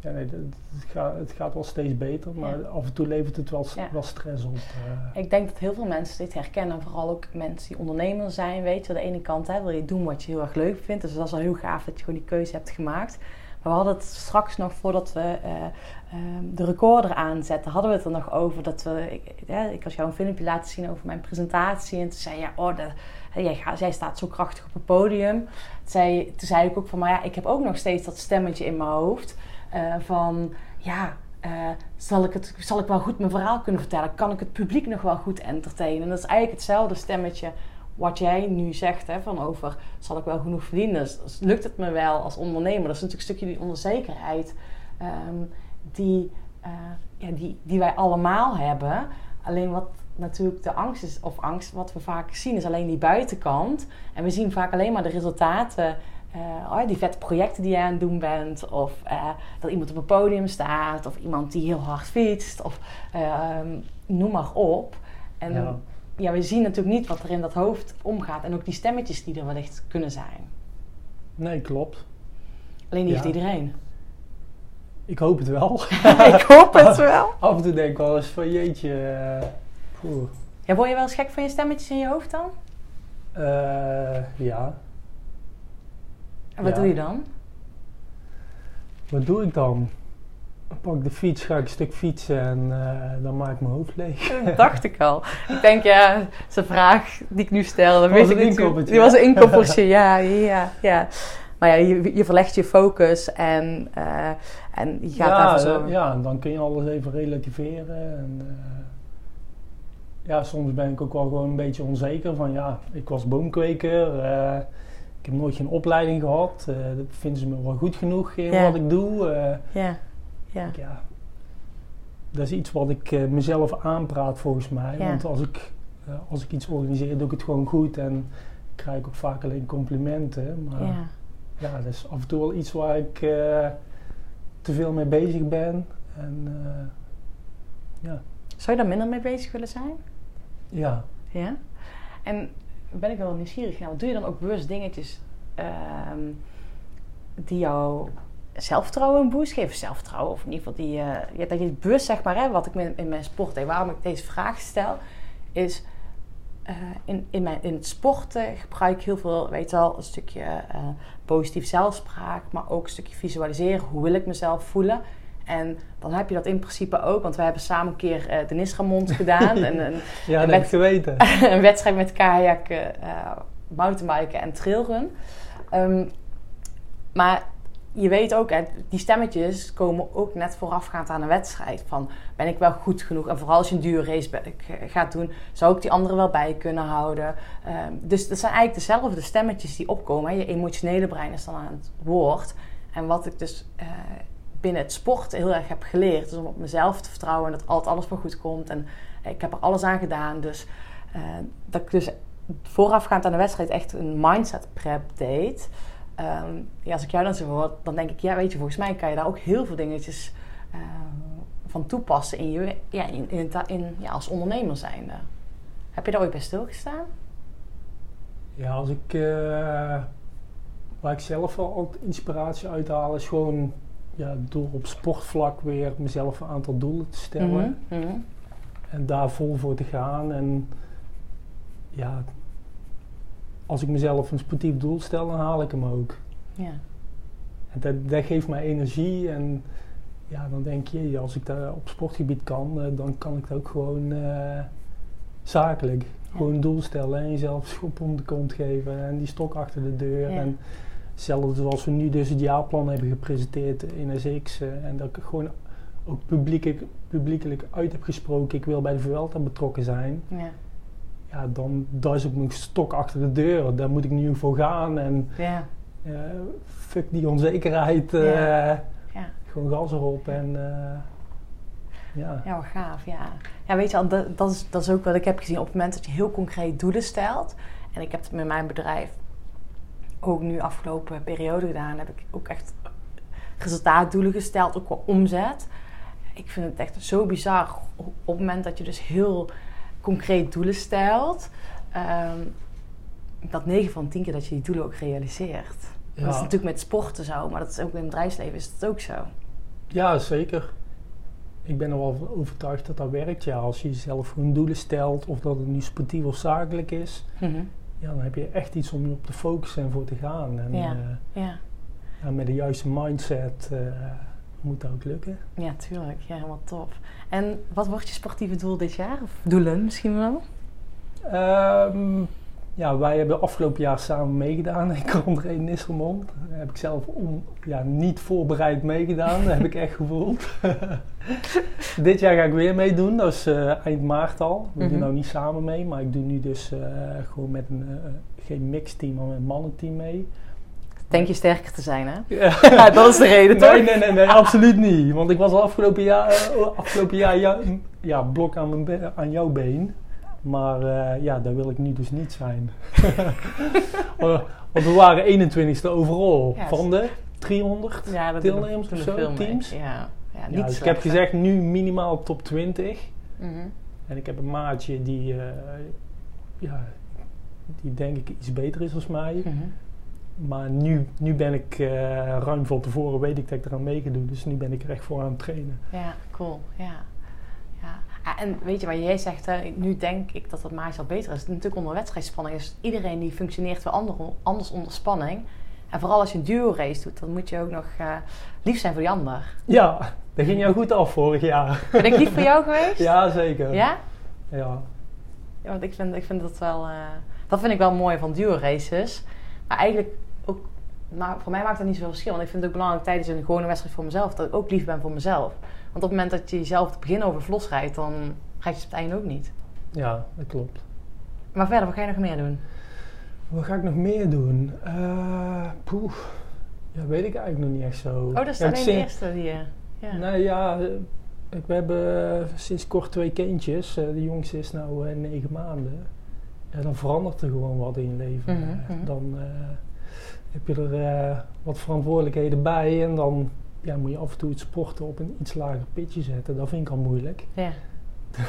ja, nee, het, gaat, het gaat wel steeds beter, maar Ja. af en toe levert het wel, Ja. wel stress op. eh. Ik denk dat heel veel mensen dit herkennen. Vooral ook mensen die ondernemer zijn. Weet je, aan de ene kant hè, wil je doen wat je heel erg leuk vindt. Dus dat is al heel gaaf dat je gewoon die keuze hebt gemaakt. Maar we hadden het straks nog voordat we eh, ehm, de recorder aanzetten, hadden we het er nog over dat we. Ik, ja, ik had jou een filmpje laten zien over mijn presentatie. En toen zei je, ja, oh, de, jij, gaat, jij staat zo krachtig op het podium. Toen zei, toen zei ik ook van, maar ja, ik heb ook nog steeds dat stemmetje in mijn hoofd. Eh, van ja, eh, zal, ik het, zal ik wel goed mijn verhaal kunnen vertellen? Kan ik het publiek nog wel goed entertainen? En dat is eigenlijk hetzelfde stemmetje wat jij nu zegt, hè, van over zal ik wel genoeg verdienen? Dus, dus lukt het me wel als ondernemer? Dat is natuurlijk een stukje die onzekerheid ehm, die, eh, ja, die, die wij allemaal hebben. Alleen wat natuurlijk de angst is, of angst, wat we vaak zien, is alleen die buitenkant. En we zien vaak alleen maar de resultaten. Eh, oh, die vette projecten die je aan het doen bent. Of eh, dat iemand op een podium staat. Of iemand die heel hard fietst. Of ehm, noem maar op. En Ja. ja, we zien natuurlijk niet wat er in dat hoofd omgaat. En ook die stemmetjes die er wellicht kunnen zijn. Nee, klopt. Alleen niet Ja. iedereen. Ik hoop het wel. [LAUGHS] ik hoop het [LAUGHS] wel. Af en toe denk ik wel eens van jeetje. eh. Ja, word je wel eens gek van je stemmetjes in je hoofd dan? Eh, ja, En wat Ja. doe je dan? wat doe ik dan? Dan pak ik de fiets, ga ik een stuk fietsen en eh, dan maak ik mijn hoofd leeg. [LAUGHS] Dat dacht ik al. Ik denk, ja, zijn vraag die ik nu stel, dat Was weet een ik inkoppertje, Die was een inkoppertje, [LAUGHS] ja, ja, ja. Maar ja, je, je verlegt je focus en, eh, en je gaat ja, daarvoor zo... eh, ja, en dan kun je alles even relativeren. En, ja, soms ben ik ook wel gewoon een beetje onzeker van ja, ik was boomkweker. Eh, ik heb nooit geen opleiding gehad. eh, dat vinden ze me wel goed genoeg in Ja. wat ik doe. eh, Ja, ja, ja, dat is iets wat ik eh, mezelf aanpraat volgens mij. Ja. Want als ik, eh, als ik iets organiseer, doe ik het gewoon goed. En krijg ik ook vaak alleen complimenten. Maar ja. ja. dat is af en toe wel iets waar ik eh, te veel mee bezig ben. En eh, ja, Zou je daar minder mee bezig willen zijn? ja. Ja. En ben ik wel nieuwsgierig naar, wat doe je dan ook bewust dingetjes ehm, die jou zelfvertrouwen een boost geven? Zelfvertrouwen, of in ieder geval die, eh, ja, dat je het bewust zeg maar, hè, wat ik in mijn sport deed, waarom ik deze vraag stel, is eh, in, in, mijn, in het sporten gebruik ik heel veel, weet je een stukje eh, positief zelfspraak, maar ook een stukje visualiseren. Hoe wil ik mezelf voelen? En dan heb je dat in principe ook, want we hebben samen een keer eh de Nisramond gedaan. [LAUGHS] en, en Ja, dat heb geweten. [LAUGHS] een wedstrijd met kajakken, eh mountainbiken en trailrun. Ehm, maar je weet ook, hè, die stemmetjes komen ook net voorafgaand aan een wedstrijd. Van, ben ik wel goed genoeg? En vooral als je een duur race g- gaat doen, zou ik die anderen wel bij kunnen houden. Ehm, dus dat zijn eigenlijk dezelfde stemmetjes die opkomen. Hè. Je emotionele brein is dan aan het woord. En wat ik dus eh, binnen het sport heel erg heb geleerd, is om op mezelf te vertrouwen en dat altijd alles wel goed komt. En ik heb er alles aan gedaan. Dus eh, dat ik dus voorafgaand aan de wedstrijd echt een mindset prep deed. Ehm, ja, als ik jou dan zo hoor, dan denk ik, ja, weet je, volgens mij kan je daar ook heel veel dingetjes eh, van toepassen in je, ja, in, in, ja, als ondernemer zijnde. Heb je daar ooit bij stilgestaan? Ja, als ik, eh, waar ik zelf wel altijd inspiratie uit haal, is gewoon ja, door op sportvlak weer mezelf een aantal doelen te stellen. Mhm, mhm. En daar vol voor te gaan. En ja, als ik mezelf een sportief doel stel, dan haal ik hem ook. Ja. En dat, dat geeft mij energie. En ja, dan denk je, als ik daar op sportgebied kan, eh, dan kan ik dat ook gewoon eh, zakelijk. Gewoon een doel stellen en jezelf schop om de kont geven en die stok achter de deur. Ja. En hetzelfde zoals we nu dus het jaarplan hebben gepresenteerd in SX. eh, en dat ik gewoon ook publiekelijk, publiekelijk uit heb gesproken, ik wil bij de Vuelta betrokken zijn. Ja. Ja, dan daar is ook mijn stok achter de deur. Daar moet ik nu voor gaan. En Ja. eh, fuck die onzekerheid. eh, Ja. Ja. gewoon gas erop en ja. Ja, wat gaaf, ja. Ja, weet je dat, dat, is, dat is ook wat ik heb gezien. Op het moment dat je heel concreet doelen stelt... en ik heb het met mijn bedrijf ook nu afgelopen periode gedaan... heb ik ook echt resultaatdoelen gesteld, ook qua omzet. Ik vind het echt zo bizar op het moment dat je dus heel concreet doelen stelt... ehm, dat 9 van 10 keer dat je die doelen ook realiseert. Ja. Dat is natuurlijk met sporten zo, maar dat is ook in het bedrijfsleven is het ook zo. Ja, zeker. Ik ben er wel van overtuigd dat dat werkt. Ja, als je jezelf gewoon doelen stelt, of dat het nu sportief of zakelijk is, ja, dan heb je echt iets om je op te focussen en voor te gaan. En Ja. eh, Ja. ja, met de juiste mindset eh, moet dat ook lukken. Ja, tuurlijk. Ja, helemaal tof. En wat wordt je sportieve doel dit jaar? Of doelen misschien wel? Ehm, ja, wij hebben afgelopen jaar samen meegedaan [LAUGHS] in Contré Nisselmond. Daar heb ik zelf on- ja, niet voorbereid meegedaan. Dat [LAUGHS] heb ik echt gevoeld. [LAUGHS] Dit jaar ga ik weer meedoen. Dat is eh, eind maart al. We Mhm. doen nou niet samen mee, maar ik doe nu dus eh, gewoon met een, eh, geen mixteam, maar met een mannenteam mee. Denk je sterker te zijn, hè? Ja. Dat is de reden, toch? Nee, nee, nee, nee, absoluut niet. Want ik was al afgelopen jaar, afgelopen jaar ja, ja, blok aan, mijn aan jouw been. Maar eh, ja, daar wil ik nu dus niet zijn. [LAUGHS] Want we waren 21ste overal Ja, van de 300 Ja, dat deelnemers of zo, teams. Ja, ja niet Ja, dus ik heb gezegd nu minimaal top 20. Mhm. En ik heb een maatje die, eh, ja, die denk ik iets beter is als mij. Mhm. Maar nu, nu ben ik eh, ruim van tevoren, weet ik dat ik eraan mee ga doen. Dus nu ben ik er echt voor aan het trainen. Ja, cool. Ja. Ja. En weet je wat jij zegt, hè, nu denk ik dat dat maatje al beter is. Natuurlijk onder wedstrijdspanning is iedereen die functioneert wel ander, anders onder spanning. En vooral als je een duo race doet, dan moet je ook nog eh, lief zijn voor die ander. Ja, dat ging jou goed af vorig jaar. Ben ik lief voor jou geweest? Ja, zeker. Ja? Ja. Ja, want ik vind, ik vind dat wel... eh, dat vind ik wel mooi van duo races. Maar eigenlijk ook... Maar voor mij maakt dat niet zoveel verschil. Want ik vind het ook belangrijk tijdens een gewone wedstrijd voor mezelf... dat ik ook lief ben voor mezelf. Want op het moment dat je jezelf te begin over vlos rijdt... dan ga je het het einde ook niet. ja, dat klopt. Maar verder, wat ga je nog meer doen? Wat ga ik nog meer doen? Eh poeh. Ja, weet ik eigenlijk nog niet echt zo. Oh, dat is Ja, alleen de eerste die je... Ja. Nou ja, eh, ik, we hebben eh, sinds kort twee kindjes. Eh, de jongste is nou eh, negen maanden. Ja, dan verandert er gewoon wat in je leven. Mhm, Eh, mhm. Dan eh, heb je er eh, wat verantwoordelijkheden bij. En dan ja, moet je af en toe het sporten op een iets lager pitje zetten. Dat vind ik al moeilijk. ja. [LAUGHS]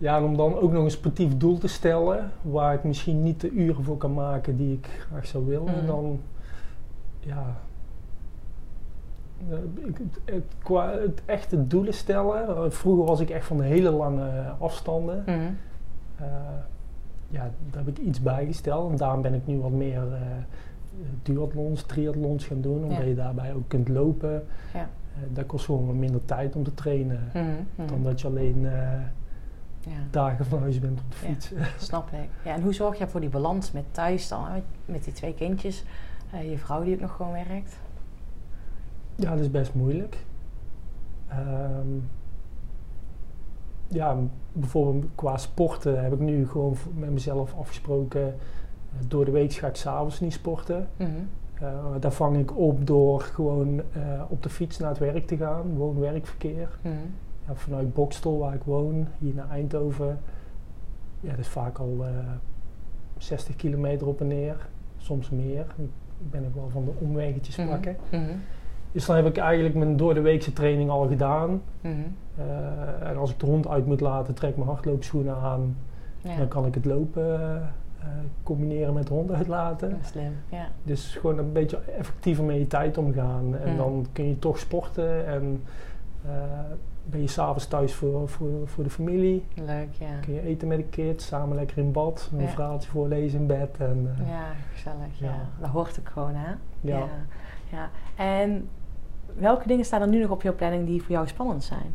Ja, en om dan ook nog een sportief doel te stellen, waar ik misschien niet de uren voor kan maken die ik graag zou willen, Mhm. dan ja. eh, ik- het, het- qua het echte doelen stellen. eh, Vroeger was ik echt van de hele lange afstanden. Mhm. Eh, ja, daar heb ik iets bijgesteld. En daarom ben ik nu wat meer duathlons, triathlons gaan doen. Omdat je daarbij ook kunt lopen. Ja. Eh, dat kost gewoon minder tijd om te trainen. Mhm, mhm. Dan dat je alleen eh, Ja, dagen van huis bent om te Ja. fietsen. [LAUGHS] snap ik. Ja, en hoe zorg je voor die balans met thuis dan? Met, met die twee kindjes. eh, je vrouw die ook nog gewoon werkt. Ja, dat is best moeilijk. Ehm, ja, bijvoorbeeld qua sporten heb ik nu gewoon met mezelf afgesproken. Eh, door de week ga ik s'avonds niet sporten. Eh, daar vang ik op door gewoon eh, op de fiets naar het werk te gaan. Woon-werkverkeer. Mhm. Ja, vanuit Bokstel, waar ik woon, hier naar Eindhoven. Ja, dat is vaak al eh 60 kilometer op en neer. Soms meer. Ik ben ook wel van de omweggetjes Mhm. pakken. Mhm. Dus dan heb ik eigenlijk mijn door de weekse training al gedaan. Eh, en als ik de hond uit moet laten, trek ik mijn hardloopschoenen aan. Ja, Dan kan ik het lopen eh, eh, combineren met hond uitlaten. slim. Ja. Dus gewoon een beetje effectiever met je tijd omgaan. En Mm. dan kun je toch sporten en eh, ben je s'avonds thuis voor, voor, voor de familie. Leuk, ja. Kun je eten met de kids, samen lekker in bad, een Ja. verhaaltje voorlezen in bed. En, eh, Ja, gezellig. Ja. Dat hoort ook gewoon, hè? Ja. ja. En welke dingen staan er nu nog op jouw planning die voor jou spannend zijn?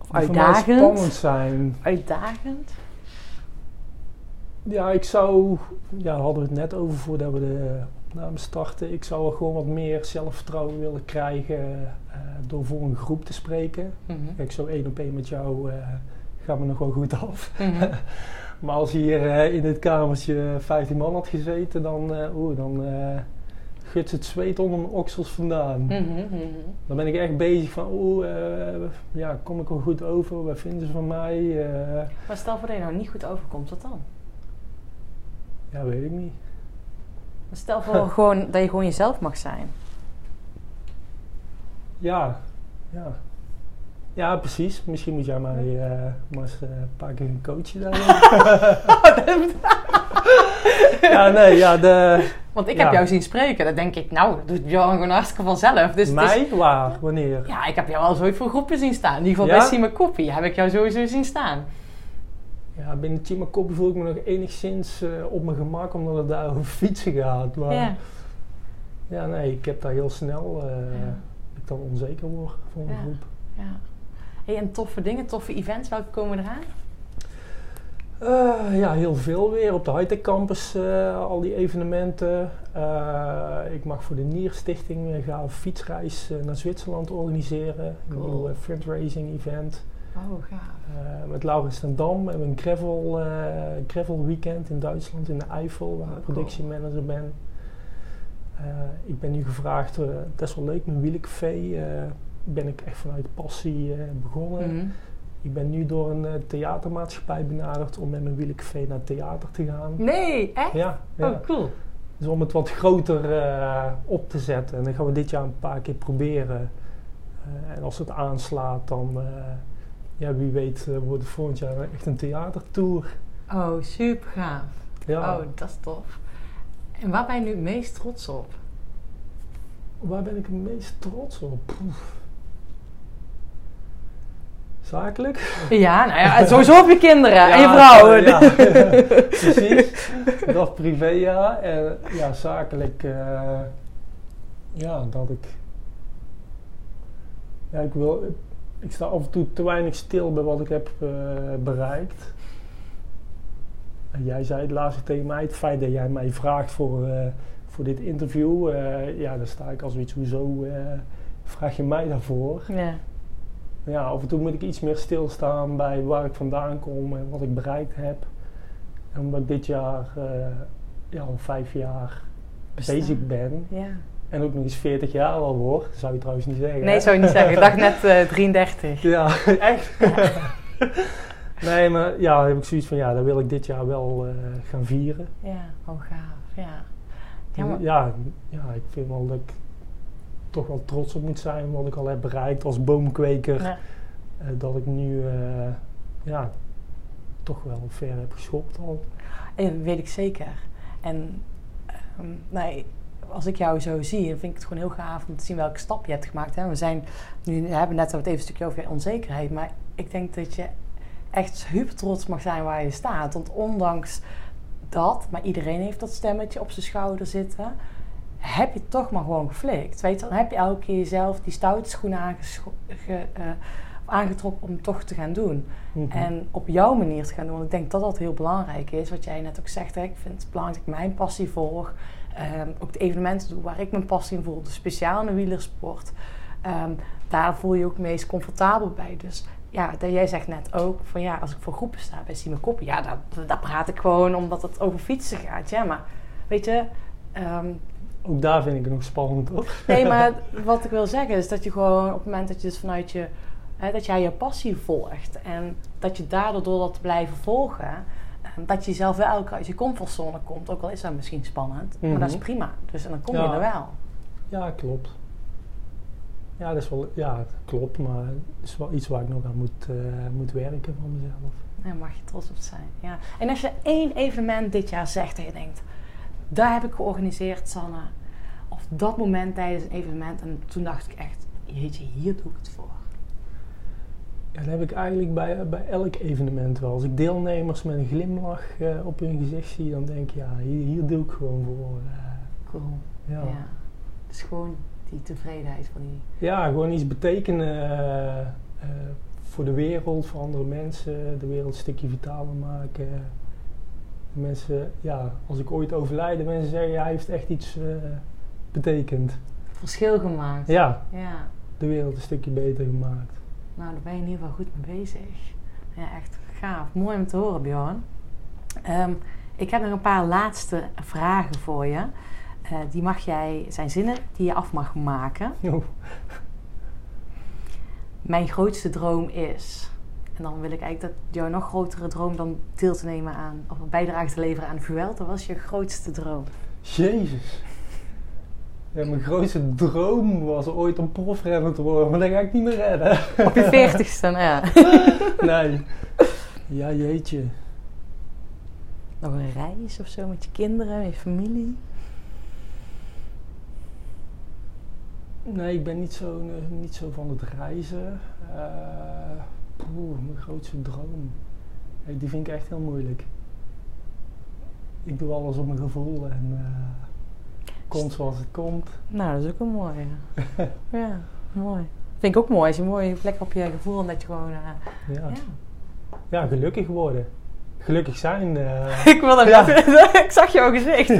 Of die uitdagend? spannend zijn. Uitdagend? Ja, ik zou, ja, daar hadden we het net over voordat we de opname starten. Ik zou gewoon wat meer zelfvertrouwen willen krijgen eh, door voor een groep te spreken. Mhm. Kijk, zo één op één met jou eh gaat me nog wel goed af. Mhm. [LAUGHS] Maar als hier eh, in dit kamertje 15 man had gezeten, dan, eh, oeh, dan, eh, guts het zweet onder mijn oksels vandaan. Mhm, mhm. Dan ben ik echt bezig van, oeh, eh, ja, kom ik wel goed over? Wat vinden ze van mij? Eh, Maar stel voor dat je nou niet goed overkomt, wat dan? Ja, weet ik niet. Stel voor [LAUGHS] gewoon, dat je gewoon jezelf mag zijn. Ja, ja. Ja, precies. Misschien moet jij mij eh, maar eens eh, een paar keer een coachen daarin. [LAUGHS] ja, nee, ja, de... Want ik Ja. heb jou zien spreken. Dan denk ik, nou, dat doet Bjorn gewoon hartstikke vanzelf. Dus het is- mij? Waar? Wanneer? ja, ik heb jou al zoiets voor groepen zien staan. In ieder geval Ja? bij Sima Koppie heb ik jou sowieso zien staan. Ja, binnen Chima Koppie voel ik me nog enigszins eh, op mijn gemak, omdat het daar [LAUGHS] over fietsen gaat. Maar Ja. ja, nee, ik heb daar heel snel, eh, Ja. ik dan onzeker word voor een Ja. groep. ja. Hey, en toffe dingen, toffe events, welke komen eraan? Eh, ja, heel veel weer. Op de Hightech Campus al die evenementen. Ik mag voor de Nierstichting gaan een fietsreis naar Zwitserland organiseren. Een Cool. nieuw eh, fundraising event. Oh, gaaf. Eh, met Laurens ten Dam hebben we een gravel, eh, gravel weekend in Duitsland, in de Eifel, waar Oh, ik cool. productiemanager ben. Eh, ik ben nu gevraagd, dat is wel leuk, mijn eh, ben ik echt vanuit passie begonnen. Mhm. Ik ben nu door een theatermaatschappij benaderd om met mijn wielencafé naar theater te gaan. Nee, echt? Ja, ja. Oh, cool. Dus om het wat groter op te zetten. En dan gaan we dit jaar een paar keer proberen. En als het aanslaat, dan ja, wie weet eh, wordt het volgend jaar echt een theatertour. Oh, super gaaf. Ja. Oh, dat is tof. En waar ben je nu het meest trots op? Waar ben ik het meest trots op? Poef. Zakelijk? Ja, nou ja, sowieso op je kinderen en je Ja, vrouw. eh, ja, precies. Dat privé ja. En ja, zakelijk. eh, ja, dat ik. Ja, ik wil. Ik sta af en toe te weinig stil bij wat ik heb eh, bereikt. En jij zei het laatst tegen mij, het feit dat jij mij vraagt voor, eh, voor dit interview, eh, ja, daar sta ik als iets, hoezo vraag je mij daarvoor? Ja. Ja, af en toe moet ik iets meer stilstaan bij waar ik vandaan kom en wat ik bereikt heb. En omdat ik dit jaar ja, al vijf jaar Bestaan. bezig ben ja. En ook nog eens 40 jaar al word, zou je trouwens niet zeggen. Nee, hè? zou je niet zeggen. Ik dacht net eh [LAUGHS] 33. Ja, echt? [LAUGHS] nee, maar ja, dan heb ik zoiets van, ja, dat wil ik dit jaar wel eh, gaan vieren. Ja, oh gaaf. Ja. Ja, maar- ja, ja, ik vind wel dat ik toch wel trots op moet zijn wat ik al heb bereikt als boomkweker. Ja. Eh, dat ik nu ja, toch wel ver heb geschopt al. Eh, weet ik zeker. En ehm, nee, als ik jou zo zie, dan vind ik het gewoon heel gaaf om te zien welke stap je hebt gemaakt. Hè. We, zijn, nu, we hebben net even een stukje over je onzekerheid, maar ik denk dat je echt super trots mag zijn waar je staat. Want ondanks dat, maar iedereen heeft dat stemmetje op zijn schouder zitten, heb je toch maar gewoon geflikt. Weet je, dan heb je elke keer jezelf die stoute schoenen aangescho- ge- eh, aangetrokken om het toch te gaan doen. Mhm. En op jouw manier te gaan doen. Want ik denk dat dat heel belangrijk is. Wat jij net ook zegt. Hè. Ik vind het belangrijk dat ik mijn passie volg. Ehm, ook de evenementen doe waar ik mijn passie in voel. Dus speciaal in de wielersport. Ehm, daar voel je je ook het meest comfortabel bij. Dus ja, dat jij zegt net ook van ja, als ik voor groepen sta bij Simon Koppie. Ja, daar, daar praat ik gewoon omdat het over fietsen gaat. Ja, maar weet je... ehm, Ook daar vind ik het nog spannend hoor. Nee, maar [LAUGHS] wat ik wil zeggen is dat je gewoon op het moment dat je dus vanuit je, hè, dat jij je passie volgt en dat je daardoor door dat te blijven volgen, dat je jezelf wel elke keer uit je comfortzone komt. Ook al is dat misschien spannend, maar dat is Mhm. prima. Dus en dan kom Ja. je er wel. Ja, klopt. Ja, dat is wel, ja, klopt, maar het is wel iets waar ik nog aan moet, eh, moet werken van mezelf. Daar mag je trots op zijn. Ja. En als je één evenement dit jaar zegt en je denkt, daar heb ik georganiseerd, Sanne. Of dat moment tijdens een evenement. En toen dacht ik echt, jeetje, hier doe ik het voor. Ja, dat heb ik eigenlijk bij, bij elk evenement wel. Als ik deelnemers met een glimlach eh, op hun gezicht zie, dan denk ik, ja, hier, hier doe ik gewoon voor. eh, Cool. ja. Ja. Het is gewoon die tevredenheid van die... Ja, gewoon iets betekenen eh, voor de wereld, voor andere mensen, de wereld een stukje vitaler maken. Mensen, ja, als ik ooit overlijden, mensen zeggen, ja, hij heeft echt iets betekend. verschil gemaakt. Ja, Ja. de wereld een stukje beter gemaakt. Nou, daar ben je in ieder geval goed mee bezig. Ja, echt gaaf. Mooi om te horen, Bjorn. Ehm, ik heb nog een paar laatste vragen voor je. eh, die mag jij, zijn zinnen die je af mag maken. [LAUGHS] Oeh. Mijn grootste droom is. En dan wil ik eigenlijk dat jouw nog grotere droom dan deel te nemen aan, of een bijdrage te leveren aan Vuelta was je grootste droom. Jezus. Ja, mijn grootste droom was ooit een profrenner te worden, maar dat ga ik niet meer redden. [LAUGHS] Op je veertigste, nou ja. [LAUGHS] Nee. Ja, jeetje. Nog een reis of zo met je kinderen, met je familie. Nee, ik ben niet zo, eh, niet zo van het reizen. Poeh, mijn grootste droom. Die vind ik echt heel moeilijk. Ik doe alles op mijn gevoel en eh komt zoals het komt. Nou, dat is ook een mooie. [LAUGHS] ja, mooi. Vind ik ook mooi. Je een mooie plek op je gevoel dat je gewoon... eh, Ja, ja. ja gelukkig worden. Gelukkig zijn. eh, [LAUGHS] Ik wil Ja. [LAUGHS] ik zag jouw gezicht.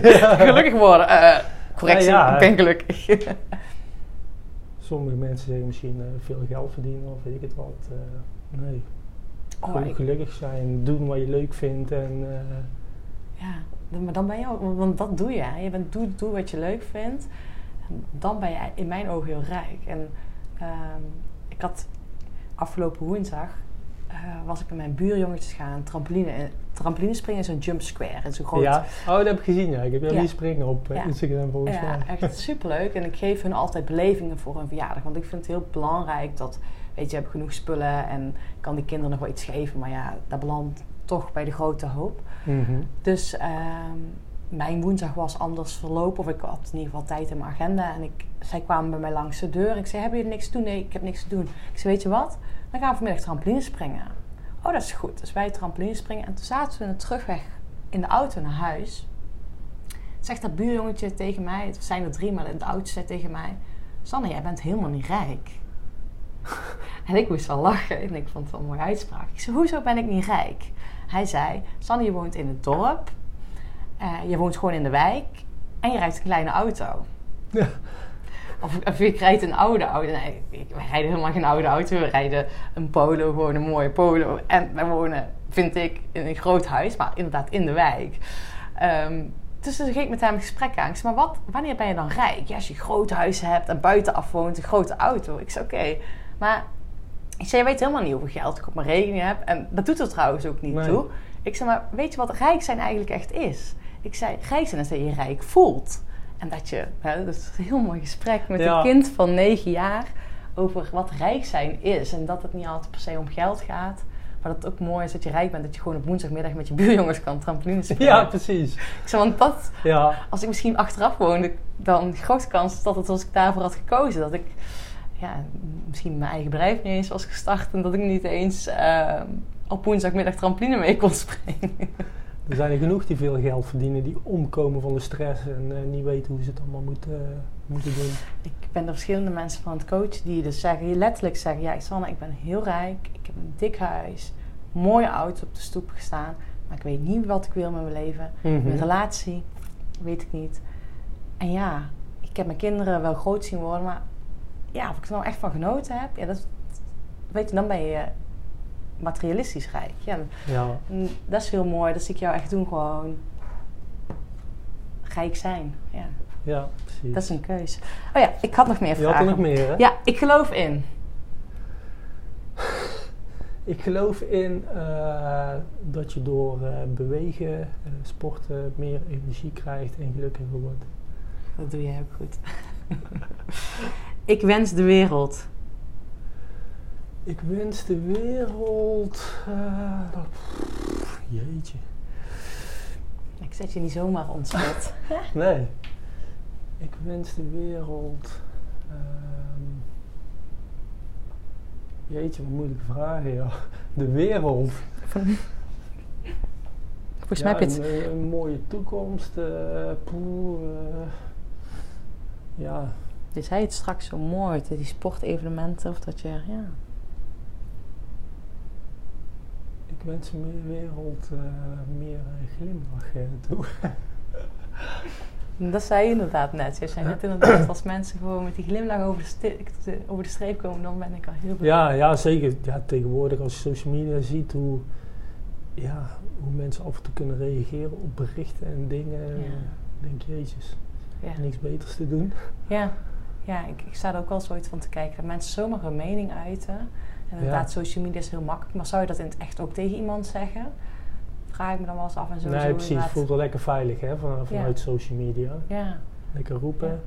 Gelukkig worden. Eh correctie, Ja, ja. ik ben gelukkig. sommige mensen zeggen misschien veel geld verdienen of weet ik het wat. nee, Oh, gewoon ik- gelukkig zijn, doen wat je leuk vindt en ja, maar dan ben je ook... Want dat doe je. Je bent, doe, doe wat je leuk vindt. En dan ben je in mijn ogen heel rijk. En ehm, ik had afgelopen woensdag... eh, was ik met mijn buurjongetjes gaan trampoline, trampoline springen in zo'n jump square. In zo'n groot ja. Oh, dat heb ik gezien, ja. Ik heb jou Ja. springen op eh, Ja. Instagram volgens Ja, mij. echt superleuk. En ik geef hun altijd belevingen voor hun verjaardag. Want ik vind het heel belangrijk dat, weet je, je hebt genoeg spullen en kan die kinderen nog wel iets geven. Maar ja, dat belandt toch bij de grote hoop. Mhm. Dus ehm, mijn woensdag was anders verlopen. Of ik had in ieder geval tijd in mijn agenda. En ik, zij kwamen bij mij langs de deur. Ik zei, hebben jullie niks te doen? Nee, ik heb niks te doen. Ik zei, weet je wat? Dan gaan we vanmiddag trampoline springen. Oh, dat is goed. Dus wij trampoline springen. En toen zaten we in de terugweg in de auto naar huis. Zegt dat buurjongetje tegen mij, het zijn er drie, maar het oudste zei tegen mij... Sanne, jij bent helemaal niet rijk. [LAUGHS] en ik moest wel lachen en ik vond het wel een mooie uitspraak. Ik zei, hoezo ben ik niet rijk? Hij zei, Sanne, je woont in het dorp. eh, je woont gewoon in de wijk. En je rijdt een kleine auto. Ja. Of, of je rijdt een oude auto. Nee, ik- wij rijden helemaal geen oude auto. We rijden een polo, gewoon een mooie polo. En wij wonen, vind ik, in een groot huis. Maar inderdaad in de wijk. Ehm, dus toen ging ik met hem een gesprek aan. Ik zei, maar wat, wanneer ben je dan rijk? Ja, als je een groot huis hebt en buitenaf woont, een grote auto. Ik zei, oké. Maar ik zei, je weet helemaal niet hoeveel geld ik op mijn rekening heb. En dat doet er trouwens ook niet Nee. toe. Ik zei, maar weet je wat rijk zijn eigenlijk echt is? Ik zei, rijk zijn is dat je je rijk voelt. En dat je, hè, dat is een heel mooi gesprek met Ja. een kind van negen jaar over wat rijk zijn is. En dat het niet altijd per se om geld gaat. Maar dat het ook mooi is dat je rijk bent. Dat je gewoon op woensdagmiddag met je buurjongens kan trampoline springen. ja, precies. Ik zei, want dat, Ja, als ik misschien achteraf woonde, dan grote kans dat het als ik daarvoor had gekozen. Dat ik ja, misschien mijn eigen bedrijf niet eens was gestart. En dat ik niet eens eh, op woensdagmiddag trampoline mee kon springen. [LAUGHS] er zijn er genoeg die veel geld verdienen, die omkomen van de stress en eh, niet weten hoe ze het allemaal moeten, eh, moeten doen. Ik ben er verschillende mensen van het coachen die dus zeggen, die letterlijk zeggen: Ja, Sanne, ik ben heel rijk, ik heb een dik huis, mooie auto op de stoep gestaan, maar ik weet niet wat ik wil met mijn leven. Mhm. Mijn relatie, weet ik niet. En ja, ik heb mijn kinderen wel groot zien worden, maar ja, of ik er nou echt van genoten heb, ja, dat, weet je, dan ben je materialistisch rijk. Ja, Ja, en dat is heel mooi, dat zie ik jou echt doen, gewoon rijk zijn. Ja, ja, precies. dat is een keus. Oh ja, ik had nog meer Je vragen. had er nog meer, hè? Ja, ik geloof in. [LAUGHS] Ik geloof in eh, dat je door eh, bewegen, eh, sporten, meer energie krijgt en gelukkiger wordt. Dat doe jij ook goed. [LAUGHS] ik wens de wereld. Ik wens de wereld. eh, dat- jeetje. Ik zet je niet zomaar ontspot. [LAUGHS] Nee. Ik wens de wereld. ehm, jeetje, wat moeilijke vragen, ja. De wereld. Volgens mij heb je het... een, een mooie toekomst. eh poeh, eh, ja, Je zei het straks zo mooi, die sportevenementen of dat je... Ja. ik wens de meer wereld eh, meer glimlach eh, toe. [LAUGHS] Dat zei je inderdaad net. Je zei net inderdaad, als mensen gewoon met die glimlach over de, over de streep komen, dan ben ik al heel blij. Ja, ja, zeker. Ja, tegenwoordig als je social media ziet hoe, ja, hoe mensen af en toe kunnen reageren op berichten en dingen. Ja. denk je, jezus. ja. Niks beters te doen. Ja, ja ik, ik sta er ook wel zoiets van te kijken. Dat mensen zomaar hun mening uiten. En inderdaad, social media is heel makkelijk. Maar zou je dat in het echt ook tegen iemand zeggen? Vraag ik me dan wel eens af en zo. nee, precies. Het voelt wel lekker veilig hè, van, vanuit social media. Ja, Lekker roepen.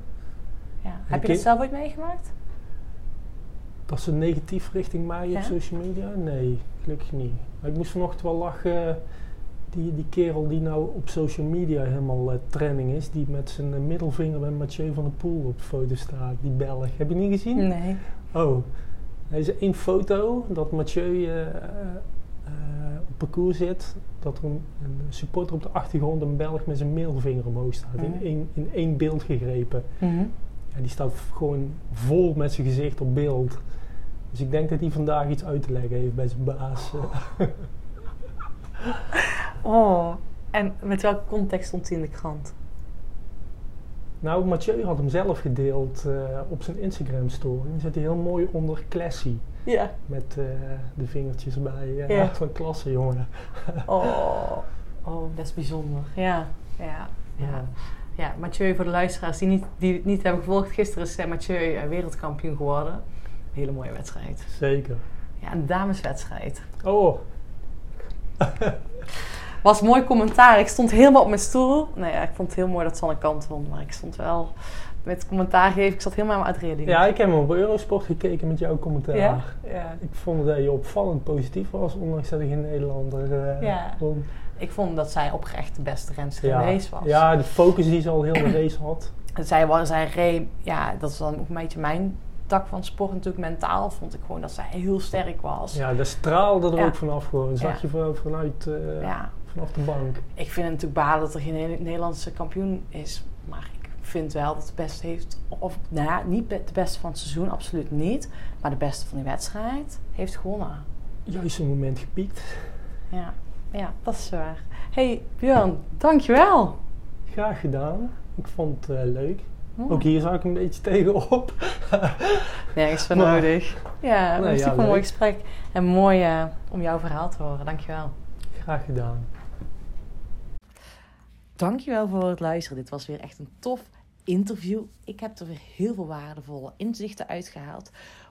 Ja. Heb je dat zelf ooit meegemaakt? Dat ze negatief richting mij op social media? Nee, gelukkig niet. Maar ik moest vanochtend wel lachen. Die, die kerel die nou op social media helemaal eh, trending is, die met zijn eh, middelvinger bij Mathieu van der Poel op de foto staat, die Belg. Heb je niet gezien? Nee. Oh, er is één foto dat Mathieu eh, op parcours zit, dat er een, een supporter op de achtergrond, een Belg met zijn middelvinger omhoog staat, Mhm. in, één, in één beeld gegrepen. Mhm. Ja, die staat gewoon vol met zijn gezicht op beeld. Dus ik denk dat hij vandaag iets uit te leggen heeft bij zijn baas. [LAUGHS] [LAUGHS] Oh, en met welke context stond hij in de krant? Nou, Mathieu had hem zelf gedeeld eh, op zijn Instagram story. Dan zit hij heel mooi onder classy. Ja. Met eh, de vingertjes bij. eh, Ja. Van klasse, jongen. [LAUGHS] Oh, oh, dat is bijzonder. Ja, ja, ja. Ja. Mathieu, voor de luisteraars die, niet, die het niet hebben gevolgd. Gisteren is Mathieu wereldkampioen geworden. Hele mooie wedstrijd. Zeker. Ja, een dameswedstrijd. Oh, [LAUGHS] Was mooi commentaar. Ik stond helemaal op mijn stoel. Nou ja, ik vond het heel mooi dat Sanne kant won. Maar ik stond wel met commentaar geven. Ik zat helemaal aan mijn adrenaline. ja, ik heb hem op Eurosport gekeken met jouw commentaar. Ja? Ja. Ik vond dat je opvallend positief was, ondanks dat ik geen Nederlander eh Ja. won. Ik vond dat zij oprecht de beste renster in Ja. de race was. ja, de focus die ze al heel de race had. Zij, was, zij reed, ja, dat is dan ook een beetje mijn tak van sport natuurlijk. Mentaal vond ik gewoon dat zij heel sterk was. Ja, dat straalde er Ja. ook vanaf gewoon. Dat zag je van- vanuit, eh, Ja. vanaf de bank. Ik vind het natuurlijk balen dat er geen Ne- Nederlandse kampioen is. Maar ik vind wel dat de beste heeft, of nou ja, niet de beste van het seizoen, absoluut niet. Maar de beste van die wedstrijd heeft gewonnen. Juist een moment gepiekt. Ja, ja dat is waar. hey, Björn, dankjewel. Graag gedaan. Ik vond het eh, leuk. Hm. Ook hier zag ik een beetje tegenop. [LAUGHS] Nergens voor Maar- nodig. Ja, het Nee, was ja, een mooi gesprek. En mooi eh, om jouw verhaal te horen. Dankjewel. Graag gedaan. Dankjewel voor het luisteren. Dit was weer echt een tof interview. Ik heb er weer heel veel waardevolle inzichten uitgehaald.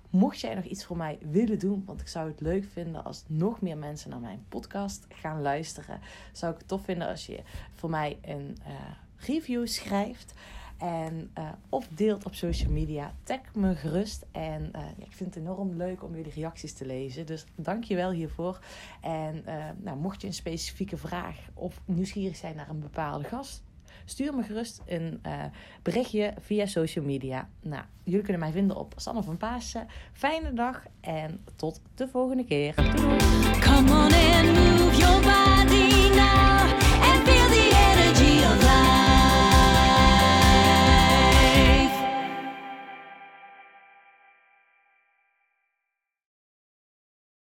Mocht jij nog iets voor mij willen doen, want ik zou het leuk vinden als nog meer mensen naar mijn podcast gaan luisteren, zou ik het tof vinden als je voor mij een eh, review schrijft. En, eh, of deelt op social media. Tag me gerust. En eh, ik vind het enorm leuk om jullie reacties te lezen. Dus dank je wel hiervoor. En eh, nou, mocht je een specifieke vraag of nieuwsgierig zijn naar een bepaalde gast, stuur me gerust een berichtje via social media. Nou, jullie kunnen mij vinden op Sanne van Paassen. Fijne dag en tot de volgende keer. Come on your body.